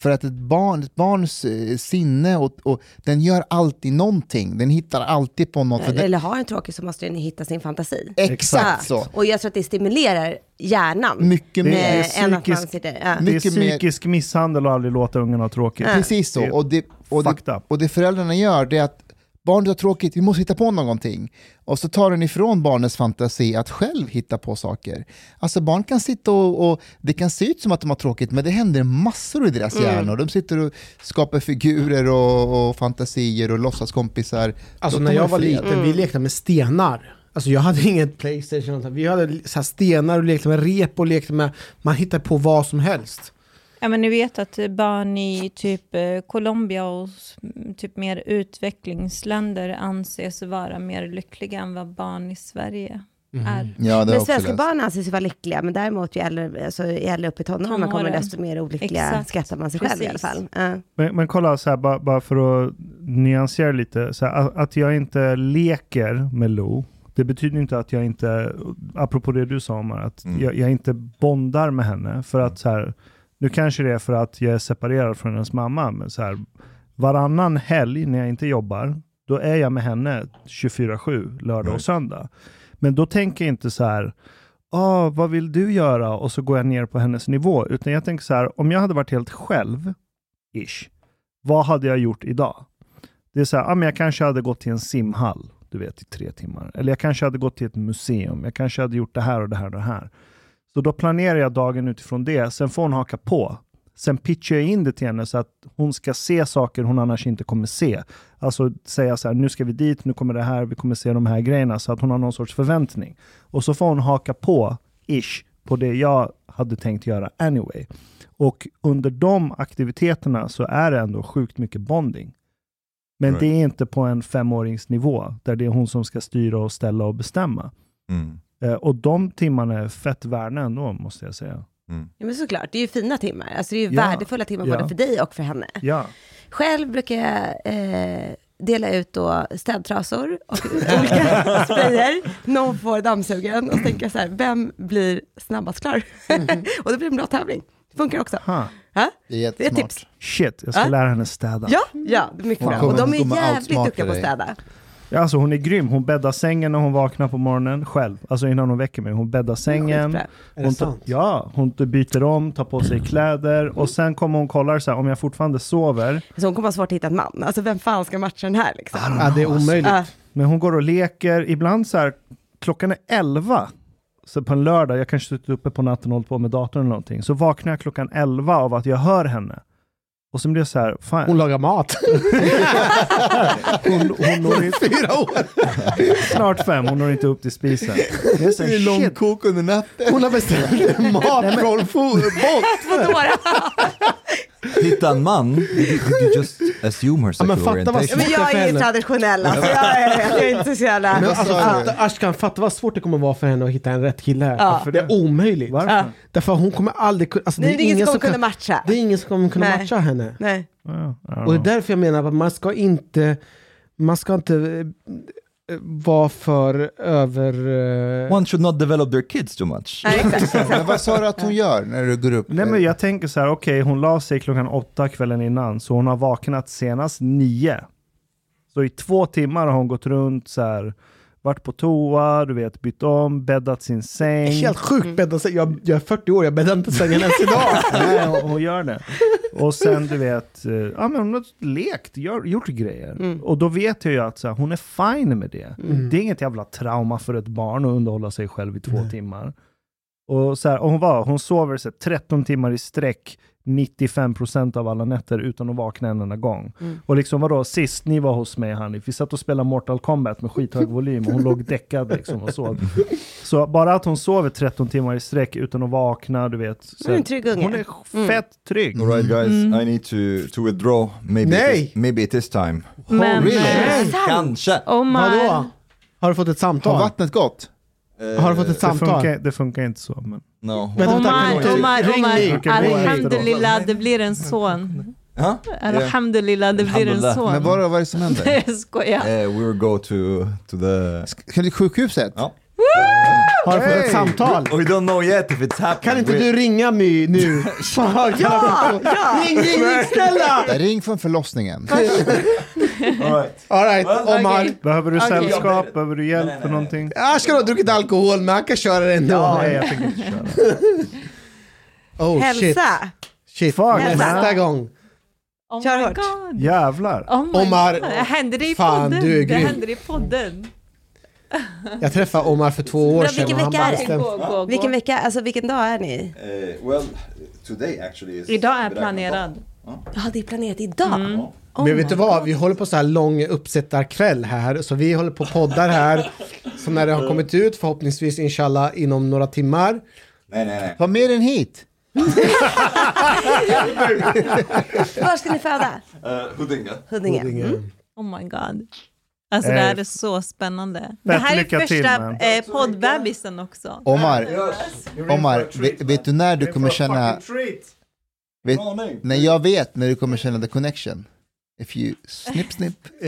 För att ett, barn, ett barns eh, sinne, och, och den gör alltid någonting, den hittar alltid på något. Det,
Eller har en tråkig så måste den hitta sin fantasi.
exakt
Ja.
så.
Och jag tror att det stimulerar hjärnan.
Mycket
Det
mer.
är
än att man
psykisk-
sitter... Ja.
Det är psykisk misshandel att aldrig låta ungen ha tråkigt.
Precis så.
Det är
Och det, och, det, och det föräldrarna gör, det är att barnet har tråkigt, vi måste hitta på någonting. Och så tar den ifrån barnets fantasi att själv hitta på saker. Alltså barn kan sitta och, och det kan se ut som att de har tråkigt, men det händer massor i deras
Mm.
hjärnor. De sitter och skapar figurer och, och fantasier och låtsaskompisar.
Alltså när jag var
fred.
liten, vi lekte med stenar. Alltså jag hade inget Playstation, vi hade så här stenar och lekte med rep och lekte med, man hittade på vad som helst.
Ja, men ni vet att barn i typ eh, Colombia och s- typ mer utvecklingsländer anses vara mer lyckliga än vad barn i Sverige är.
Ja, det har jag
Men svenska
läst.
barn anses vara lyckliga, men däremot ju äldre, alltså, ju äldre upp i tonåren man kommer, desto mer olyckliga
Exakt.
skrattar man sig själv i alla
Precis.
fall. Ja.
Men, men kolla, så här, bara, bara för att nyansera lite. Så här, att, att jag inte leker med Lo, det betyder inte att jag inte, apropå det du sa Omar, att
Mm.
jag, jag inte bondar med henne. För att så här, nu kanske det är för att jag är separerad från hennes mamma, men så här, varannan helg när jag inte jobbar, då är jag med henne 24-7, lördag och söndag. Men då tänker jag inte så här, ah, vad vill du göra? Och så går jag ner på hennes nivå. Utan jag tänker så här, om jag hade varit helt själv, ish, vad hade jag gjort idag? Det är så här, ah, men jag kanske hade gått till en simhall, du vet, i tre timmar. Eller jag kanske hade gått till ett museum. Jag kanske hade gjort det här och det här och det här. Så då planerar jag dagen utifrån det. Sen får hon haka på. Sen pitchar jag in det till henne så att hon ska se saker hon annars inte kommer se. Alltså säga så här, nu ska vi dit, nu kommer det här, vi kommer se de här grejerna. Så att hon har någon sorts förväntning. Och så får hon haka på, ish, på det jag hade tänkt göra anyway. Och under de aktiviteterna så är det ändå sjukt mycket bonding. Men
Right.
det är inte på en femåringsnivå, där det är hon som ska styra och ställa och bestämma.
Mm.
Eh, och de timmarna är fett värda ändå, måste jag säga.
Mm.
Ja, men såklart, det är ju fina timmar. Alltså det är ju
Ja.
värdefulla timmar
Ja.
både för dig och för henne.
Ja,
Själv brukar jag eh, dela ut då städtrasor och olika sprayer. Någon får dammsugaren och så tänker jag så här, vem blir snabbast klar? och det blir en bra tävling. Det funkar också.
ha.
Ha?
Det är
Det är ett tips.
Shit, jag ska
Ja.
lära henne städa.
Ja, ja, det är mycket bra. Och de är jävligt duktiga på att
dig.
städa.
Ja, Alltså hon är grym. Hon bäddar sängen när hon vaknar på morgonen själv. Alltså innan hon väcker mig. Hon bäddar sängen.
Är det
Hon
sant?
ja, hon byter om, tar på sig kläder och sen kommer hon och kollar så här, om jag fortfarande sover.
Så hon kommer ha svårt att hitta en man. Alltså vem fan ska matcha den här liksom?
Ja, det är omöjligt.
Ja.
Men hon går och leker. Ibland så här, klockan är 11. Så på en lördag, jag kanske suttit uppe på natten och hållit på med datorn eller någonting. Så vaknar jag klockan 11 av att jag hör henne. Och så blir jag så här, fan,
Hon lagar mat.
hon, hon når inte,
Fyra år.
snart fem, hon når inte upp till spisen. Det är så här, shit,
långkok under natten.
Hon har beställt mat från fotboll.
Hitta en man, did, did you just assume her
Ja, men
sexual
fatta vad
orientation?
Men jag är ju traditionell alltså. Jag är, jag är inte så jävla...
Men
Vad
alltså, fatta? Ashkan, fatta vad svårt det kommer vara för henne att hitta en rätt kille.
Ja.
För det är omöjligt.
varför?
Ja.
Därför hon kommer aldrig kunna... Alltså,
det är ingen som kommer
kan-
kunna matcha.
Det är ingen som kommer kunna
Nej.
matcha henne.
Nej.
Och det är därför jag menar att man ska inte... Man ska inte vara för över... eh,
One should not develop their kids too much.
Men vad sa du att hon gör när du går upp?
Nej men jag tänker så här, okej hon la sig klockan åtta kvällen innan, så hon har vaknat senast nio. Så i två timmar har hon gått runt så här, varit på toa, du vet, bytt om, bäddat sin säng.
Helt sjukt bäddat sig. Jag, jag är 40 år, jag bäddar inte sängen ens idag.
Nej, hon, hon gör det. Och sen du vet, eh, ja men hon har lekt, gör, gjort grejer. Och då vet jag ju att så här, hon är fine med det. Det är inget jävla trauma för ett barn att underhålla sig själv i två timmar. Och, så här, och hon var, hon sover så här, 13 timmar i sträck 95% av alla nätter utan att vakna en enda gång. Och liksom vadå, sist ni var hos mig Hanif, vi satt och spelade Mortal Kombat med skithög volym och hon låg däckad liksom och sov. Så bara att hon sover 13 timmar i sträck utan att vakna, du vet. Så
Hon är en trygg unge.
hon är fett trygg.
All right guys, I need to, to withdraw. Maybe,
Nej.
It is, maybe it is time.
Men,
really?
eh,
Kanske.
Vadå? Har du fått ett
Har
samtal?
vattnet gått?
Har du fått ett
Det
samtal?
funkar, det funkar inte så. Men...
No.
Kan
Omar, Omar. Omar, alhamdulillah, det blir en son.
Huh?
Alhamdulillah, det blir en son.
Men vad, är det som händer?
Jag skojar.
Eh, we will go to, to the...
Ska du till sjukhuset?
Ja.
Har du fått ett samtal?
We don't know yet if it's happening.
Kan inte du ringa My nu? ja, ja, Ring, ring, ring, snälla!
Ring från förlossningen.
All right.
All right, Omar.
okej.
Behöver du sällskap? Behöver du hjälp för någonting?
Ashkan har druckit alkohol, men han kan köra det ändå.
Nej, jag tänker inte köra.
Oh.
Hälsa.
shit.
Fuck,
Nästa
man.
gång.
Oh
Kör hårt.
God.
Jävlar.
Oh my
Omar,
God. Det händer i
fan,
podden.
du är
det
grym.
händer i podden.
Jag träffade Omar för två år sedan.
vilken vecka är det?
bestämde-
Gå, gå, gå.
Vilken vecka, alltså vilken dag är ni?
Uh, well, today actually is...
Idag är planerad.
Ja, det är planerat idag. Oh
Men vet du vad,
God.
vi håller på så här lång uppsättarkväll här, så vi håller på poddar här. Så när det har kommit ut, förhoppningsvis inshallah inom några timmar.
Nej, nej, nej.
Ta med den hit.
Var ska ni föda?
Uh, Huddinge.
Huddinge. Mm.
Oh my god. Alltså det här
Eh,
är så spännande. Det här är
till,
första
man.
eh, poddbebisen också.
Omar, Omar vet, vet du när du kommer känna... Vet, när jag vet när du kommer känna the connection. If you snip snip.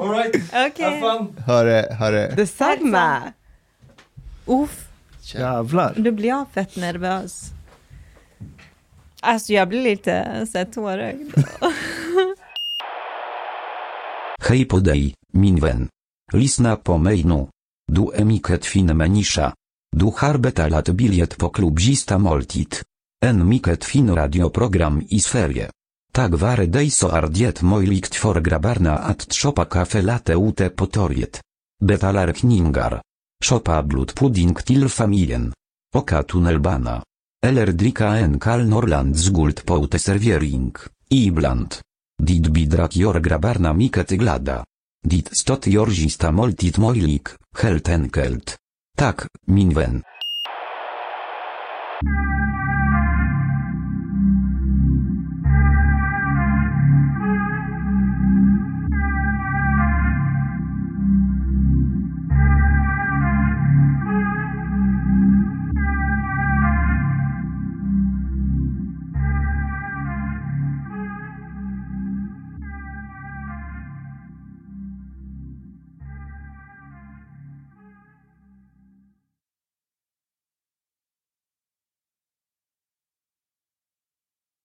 All right.
Okej.
Hörre, hörre.
Detsamma.
Uff,
Jävlar.
nu blir jag fett nervös. Alltså jag blir lite tårögd.
Hej podej, min vän. Lisna po mejnu. Du emiket fin menisza. Du harbeta lat biliet po klubzista moltit. En miket fin radioprogram i sferie. Tak ware dejso ardiet mojlikt for grabarna at tropa kafe late ute potoriet. Betalar kningar. Shopa blut pudding til familien. Oka tunnelbana. Eller drika en kal norland z guld poute serviering. Ibland. Dit bidrat jor grabarna miket glada. Dit stot jorzista moltit moilik, helt enkelt. Tak, minwen.